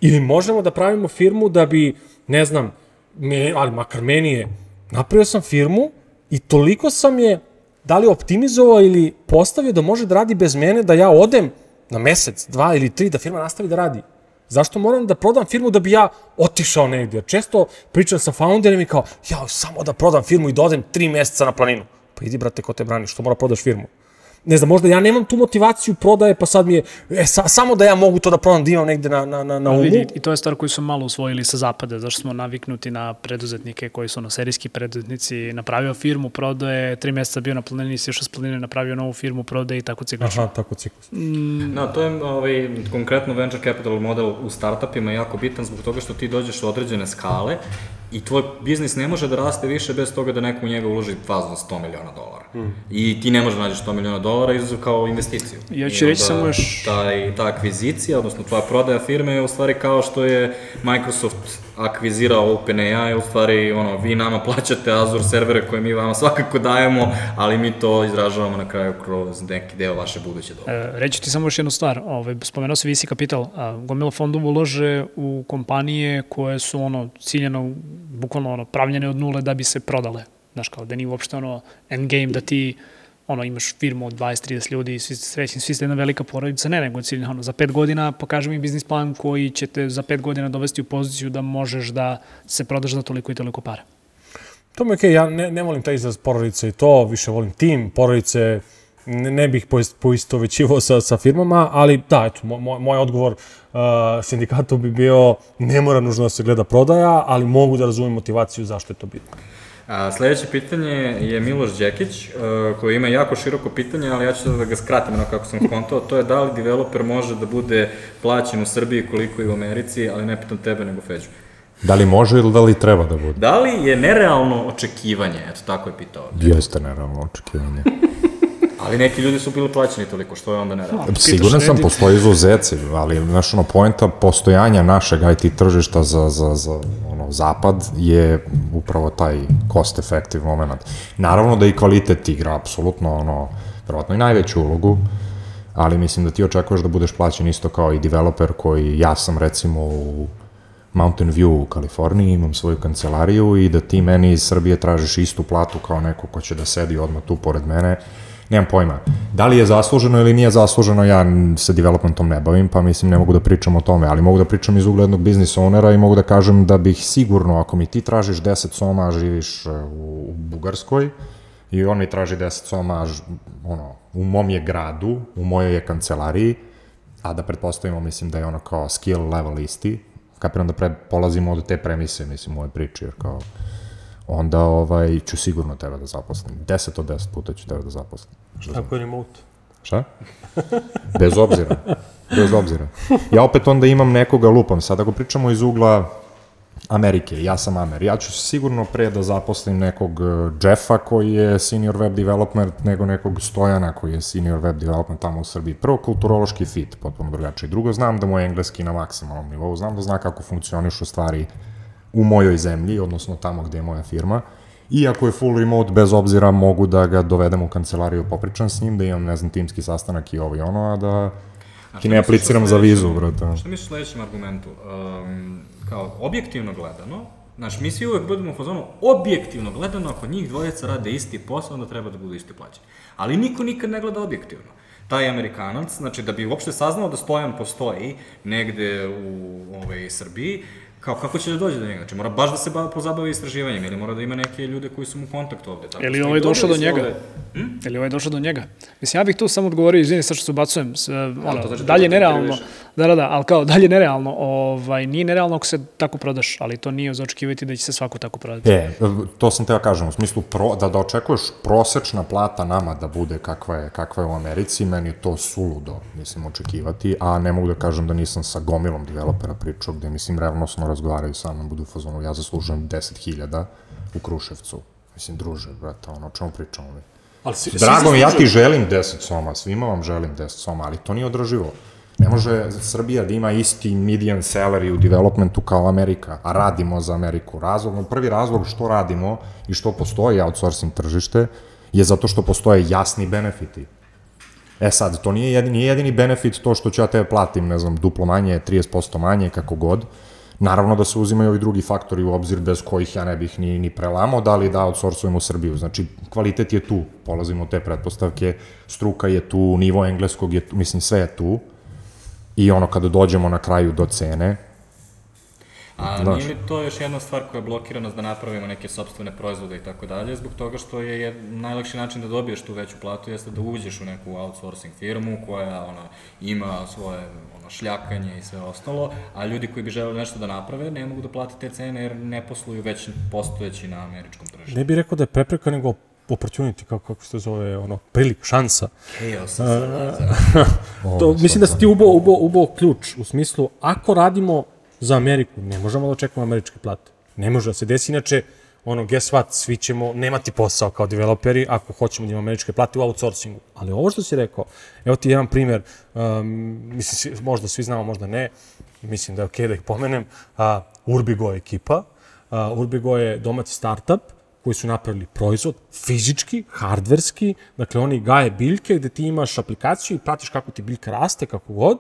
ili možemo da pravimo firmu da bi, ne znam, me, ali makar meni je, napravio sam firmu i toliko sam je da li optimizovao ili postavio da može da radi bez mene, da ja odem na mesec, dva ili tri, da firma nastavi da radi. Zašto moram da prodam firmu da bi ja otišao negdje? Jer često pričam sa founderima i kao, ja, samo da prodam firmu i da odem tri meseca na planinu. Pa idi, brate, ko te brani, što mora prodaš firmu? Ne znam, možda ja nemam tu motivaciju prodaje, pa sad mi je, e, sa, samo da ja mogu to da prodam, da imam negde na, na, na, na umu. Vidi, i to je stvar koju su malo usvojili sa zapada, zašto smo naviknuti na preduzetnike koji su ono serijski preduzetnici, napravio firmu, prodaje, tri meseca bio na planini, si još s planine, napravio novu firmu, prodaje i tako ciklično. Aha, tako ciklus. Da, to je ovaj, konkretno venture capital model u startupima jako bitan zbog toga što ti dođeš u određene skale I tvoj biznis ne može da raste više bez toga da neko u njega uloži fazno 100 miliona dolara. Mm. I ti ne možeš da nađeš 100 miliona dolara izuzev kao investiciju. Ja ću I reći samo još- Taj, ta akvizicija, odnosno tvoja prodaja firme je u stvari kao što je Microsoft akvizirao OpenAI, u stvari ono, vi nama plaćate Azure servere koje mi vama svakako dajemo, ali mi to izražavamo na kraju kroz neki deo vaše buduće dobe. E, reći ti samo još jednu stvar, ovaj, spomenuo se VC kapital, a, gomila fondova ulože u kompanije koje su ono ciljeno, bukvalno ono, pravljene od nule da bi se prodale. Znaš, kao da nije uopšte ono endgame da ti ono, imaš firmu od 20-30 ljudi, svi ste srećni, svi ste jedna velika porodica, ne, nego cilj, ono, za pet godina pokaži mi biznis plan koji će te za pet godina dovesti u poziciju da možeš da se prodaš za toliko i toliko para. To mi je okej, ja ne, ne volim taj izraz porodice i to, više volim tim, porodice, ne, ne bih poist- poistovećivao sa, sa firmama, ali da, eto, moj, moj, odgovor uh, sindikatu bi bio ne mora nužno da se gleda prodaja, ali mogu da razumem motivaciju zašto je to bitno. A, sledeće pitanje je Miloš Đekić, uh, koji ima jako široko pitanje, ali ja ću da ga skratim na kako sam kontao. To je da li developer može da bude plaćen u Srbiji koliko i u Americi, ali ne pitam tebe nego Feđu. Da li može ili da li treba da bude? Da li je nerealno očekivanje, eto tako je pitao, Jeste nerealno očekivanje. Ali neki ljudi su bili plaćeni toliko, što je onda nerealno? Siguran sam, postoji izuzeci, ali, znaš, ono, poenta postojanja našeg IT tržišta za, za, za ono, zapad je upravo taj cost effective moment. Naravno da i kvalitet igra, apsolutno, ono, verovatno i najveću ulogu, ali mislim da ti očekuješ da budeš plaćen isto kao i developer koji, ja sam recimo u Mountain View u Kaliforniji, imam svoju kancelariju i da ti meni iz Srbije tražiš istu platu kao neko ko će da sedi odmah tu pored mene, nemam pojma. Da li je zasluženo ili nije zasluženo, ja se developmentom ne bavim, pa mislim ne mogu da pričam o tome, ali mogu da pričam iz ugla jednog biznis ownera i mogu da kažem da bih sigurno, ako mi ti tražiš 10 soma, živiš e, u, Bugarskoj, i on mi traži 10 soma, ono, u mom je gradu, u mojoj je kancelariji, a da pretpostavimo, mislim da je ono kao skill level isti, kapiram da pre, polazimo od te premise, mislim, u ovoj priči, jer kao, onda ovaj, ću sigurno tebe da zaposlim. 10 od 10 puta ću tebe da zaposlim. Šta znam? Ako je remote. Šta? Bez obzira. Bez obzira. Ja opet onda imam nekoga lupam. Sad ako pričamo iz ugla Amerike, ja sam Amer, ja ću sigurno pre da zaposlim nekog eh, Jeffa koji je senior web development nego nekog Stojana koji je senior web development tamo u Srbiji. Prvo, kulturološki fit, potpuno drugačiji. Drugo, znam da mu je engleski na maksimalnom nivou, znam da zna kako funkcionišu stvari u mojoj zemlji, odnosno tamo gde je moja firma. I ako je full remote, bez obzira, mogu da ga dovedem u kancelariju, popričam s njim, da imam, ne znam, timski sastanak i ovo i ono, a da ti ne apliciram za vizu, brate. Šta misliš o sledećem argumentu? Um, kao, objektivno gledano, Znaš, mi svi uvek budemo u fazonu, objektivno gledano, ako njih dvojica rade isti posao, onda treba da budu isti plaćeni. Ali niko nikad ne gleda objektivno. Taj Amerikanac, znači da bi uopšte saznao da Stojan postoji negde u ovaj, Srbiji, kao kako će da dođe do njega? Znači mora baš da se ba, pozabavi istraživanjem ili mora da ima neke ljude koji su mu u kontaktu ovde. Tako Je li što i ovaj došao do njega? ovde- Je li ovaj došao do njega? Mislim, ja bih tu samo odgovorio, izvini, sad što se ubacujem, s, ono, to znači da dalje te nerealno, da, da, da, ali kao, dalje nerealno, ovaj, nije nerealno ako se tako prodaš, ali to nije za očekivati da će se svako tako prodati. E, to sam teo kažem, u smislu pro, da, da očekuješ prosečna plata nama da bude kakva je, kakva je u Americi, meni je to suludo, mislim, očekivati, a ne mogu da kažem da nisam sa gomilom developera pričao, gde, mislim, revnosno razgovaraju sa mnom, budu u fazonu, ja zaslužujem 10.000 u Kruševcu. Mislim, druže, brate, ono, o čemu pričamo mi? Ali si, Drago mi, ja ti želim 10 soma, svima vam želim 10 soma, ali to nije održivo. Ne može Srbija da ima isti median salary u developmentu kao Amerika, a radimo za Ameriku. Razlog, prvi razlog što radimo i što postoji outsourcing tržište je zato što postoje jasni benefiti. E sad, to nije jedini, nije jedini benefit to što ću ja tebe platim, ne znam, duplo manje, 30% manje, kako god. Naravno da se uzimaju ovi drugi faktori u obzir bez kojih ja ne bih ni, ni prelamao, da li da outsourcujem u Srbiju. Znači, kvalitet je tu, polazimo od te pretpostavke, struka je tu, nivo engleskog je tu, mislim, sve je tu. I ono, kada dođemo na kraju do cene, A Znaš. nije li to još jedna stvar koja blokira nas da napravimo neke sobstvene proizvode i tako dalje, zbog toga što je jed, najlakši način da dobiješ tu veću platu jeste da uđeš u neku outsourcing firmu koja ona, ima svoje ono, šljakanje i sve ostalo, a ljudi koji bi želeli nešto da naprave ne mogu da plate te cene jer ne posluju već postojeći na američkom tržištu. ne bih rekao da je prepreka, nego opportunity, kako, kako se zove, ono, prilik, šansa. Chaos, To, mislim da si ti ubo, ubo, ubo ključ, u smislu, ako radimo za Ameriku, ne možemo da očekujemo američke plate. Ne može da se desi, inače, ono, guess what, svi ćemo nemati posao kao developeri ako hoćemo da imamo američke plate u outsourcingu. Ali ovo što si rekao, evo ti jedan primer, um, mislim, možda svi znamo, možda ne, mislim da je okej da ih pomenem, uh, Urbigo ekipa. Uh, Urbigo je domaći startup koji su napravili proizvod, fizički, hardverski, dakle oni gaje biljke gde ti imaš aplikaciju i pratiš kako ti biljka raste, kako god,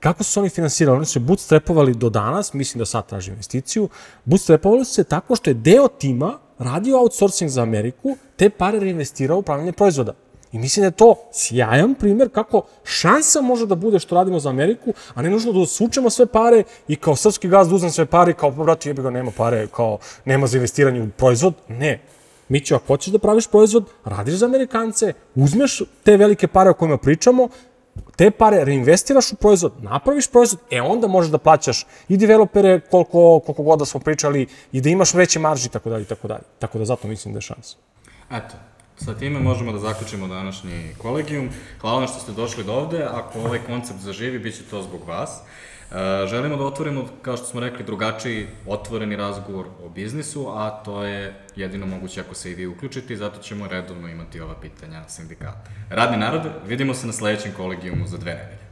Kako su se oni finansirali? Oni su se bootstrapovali do danas, mislim da sad traži investiciju, bootstrapovali su se tako što je deo tima radio outsourcing za Ameriku, te pare reinvestirao u pravljanje proizvoda. I mislim da je to sjajan primer kako šansa može da bude što radimo za Ameriku, a ne nužno da sučemo sve pare i kao srpski gaz da uzmem sve pare kao, pa, brate, jebi ga, nema pare, kao, nema za investiranje u proizvod. Ne. Mićo, ako hoćeš da praviš proizvod, radiš za Amerikance, uzmeš te velike pare o kojima pričamo, te pare reinvestiraš u proizvod, napraviš proizvod, e onda možeš da plaćaš i developere koliko, koliko god da smo pričali i da imaš veće marži i tako dalje i tako dalje. Tako da zato mislim da je šansa. Eto, sa time možemo da zaključimo današnji kolegijum. Hvala vam što ste došli do ovde. Ako ovaj koncept zaživi, bit će to zbog vas. Želimo da otvorimo, kao što smo rekli, drugačiji otvoreni razgovor o biznisu, a to je jedino moguće ako se i vi uključite i zato ćemo redovno imati ova pitanja sindikata. Radni narod, vidimo se na sledećem kolegijumu za dve nedelje.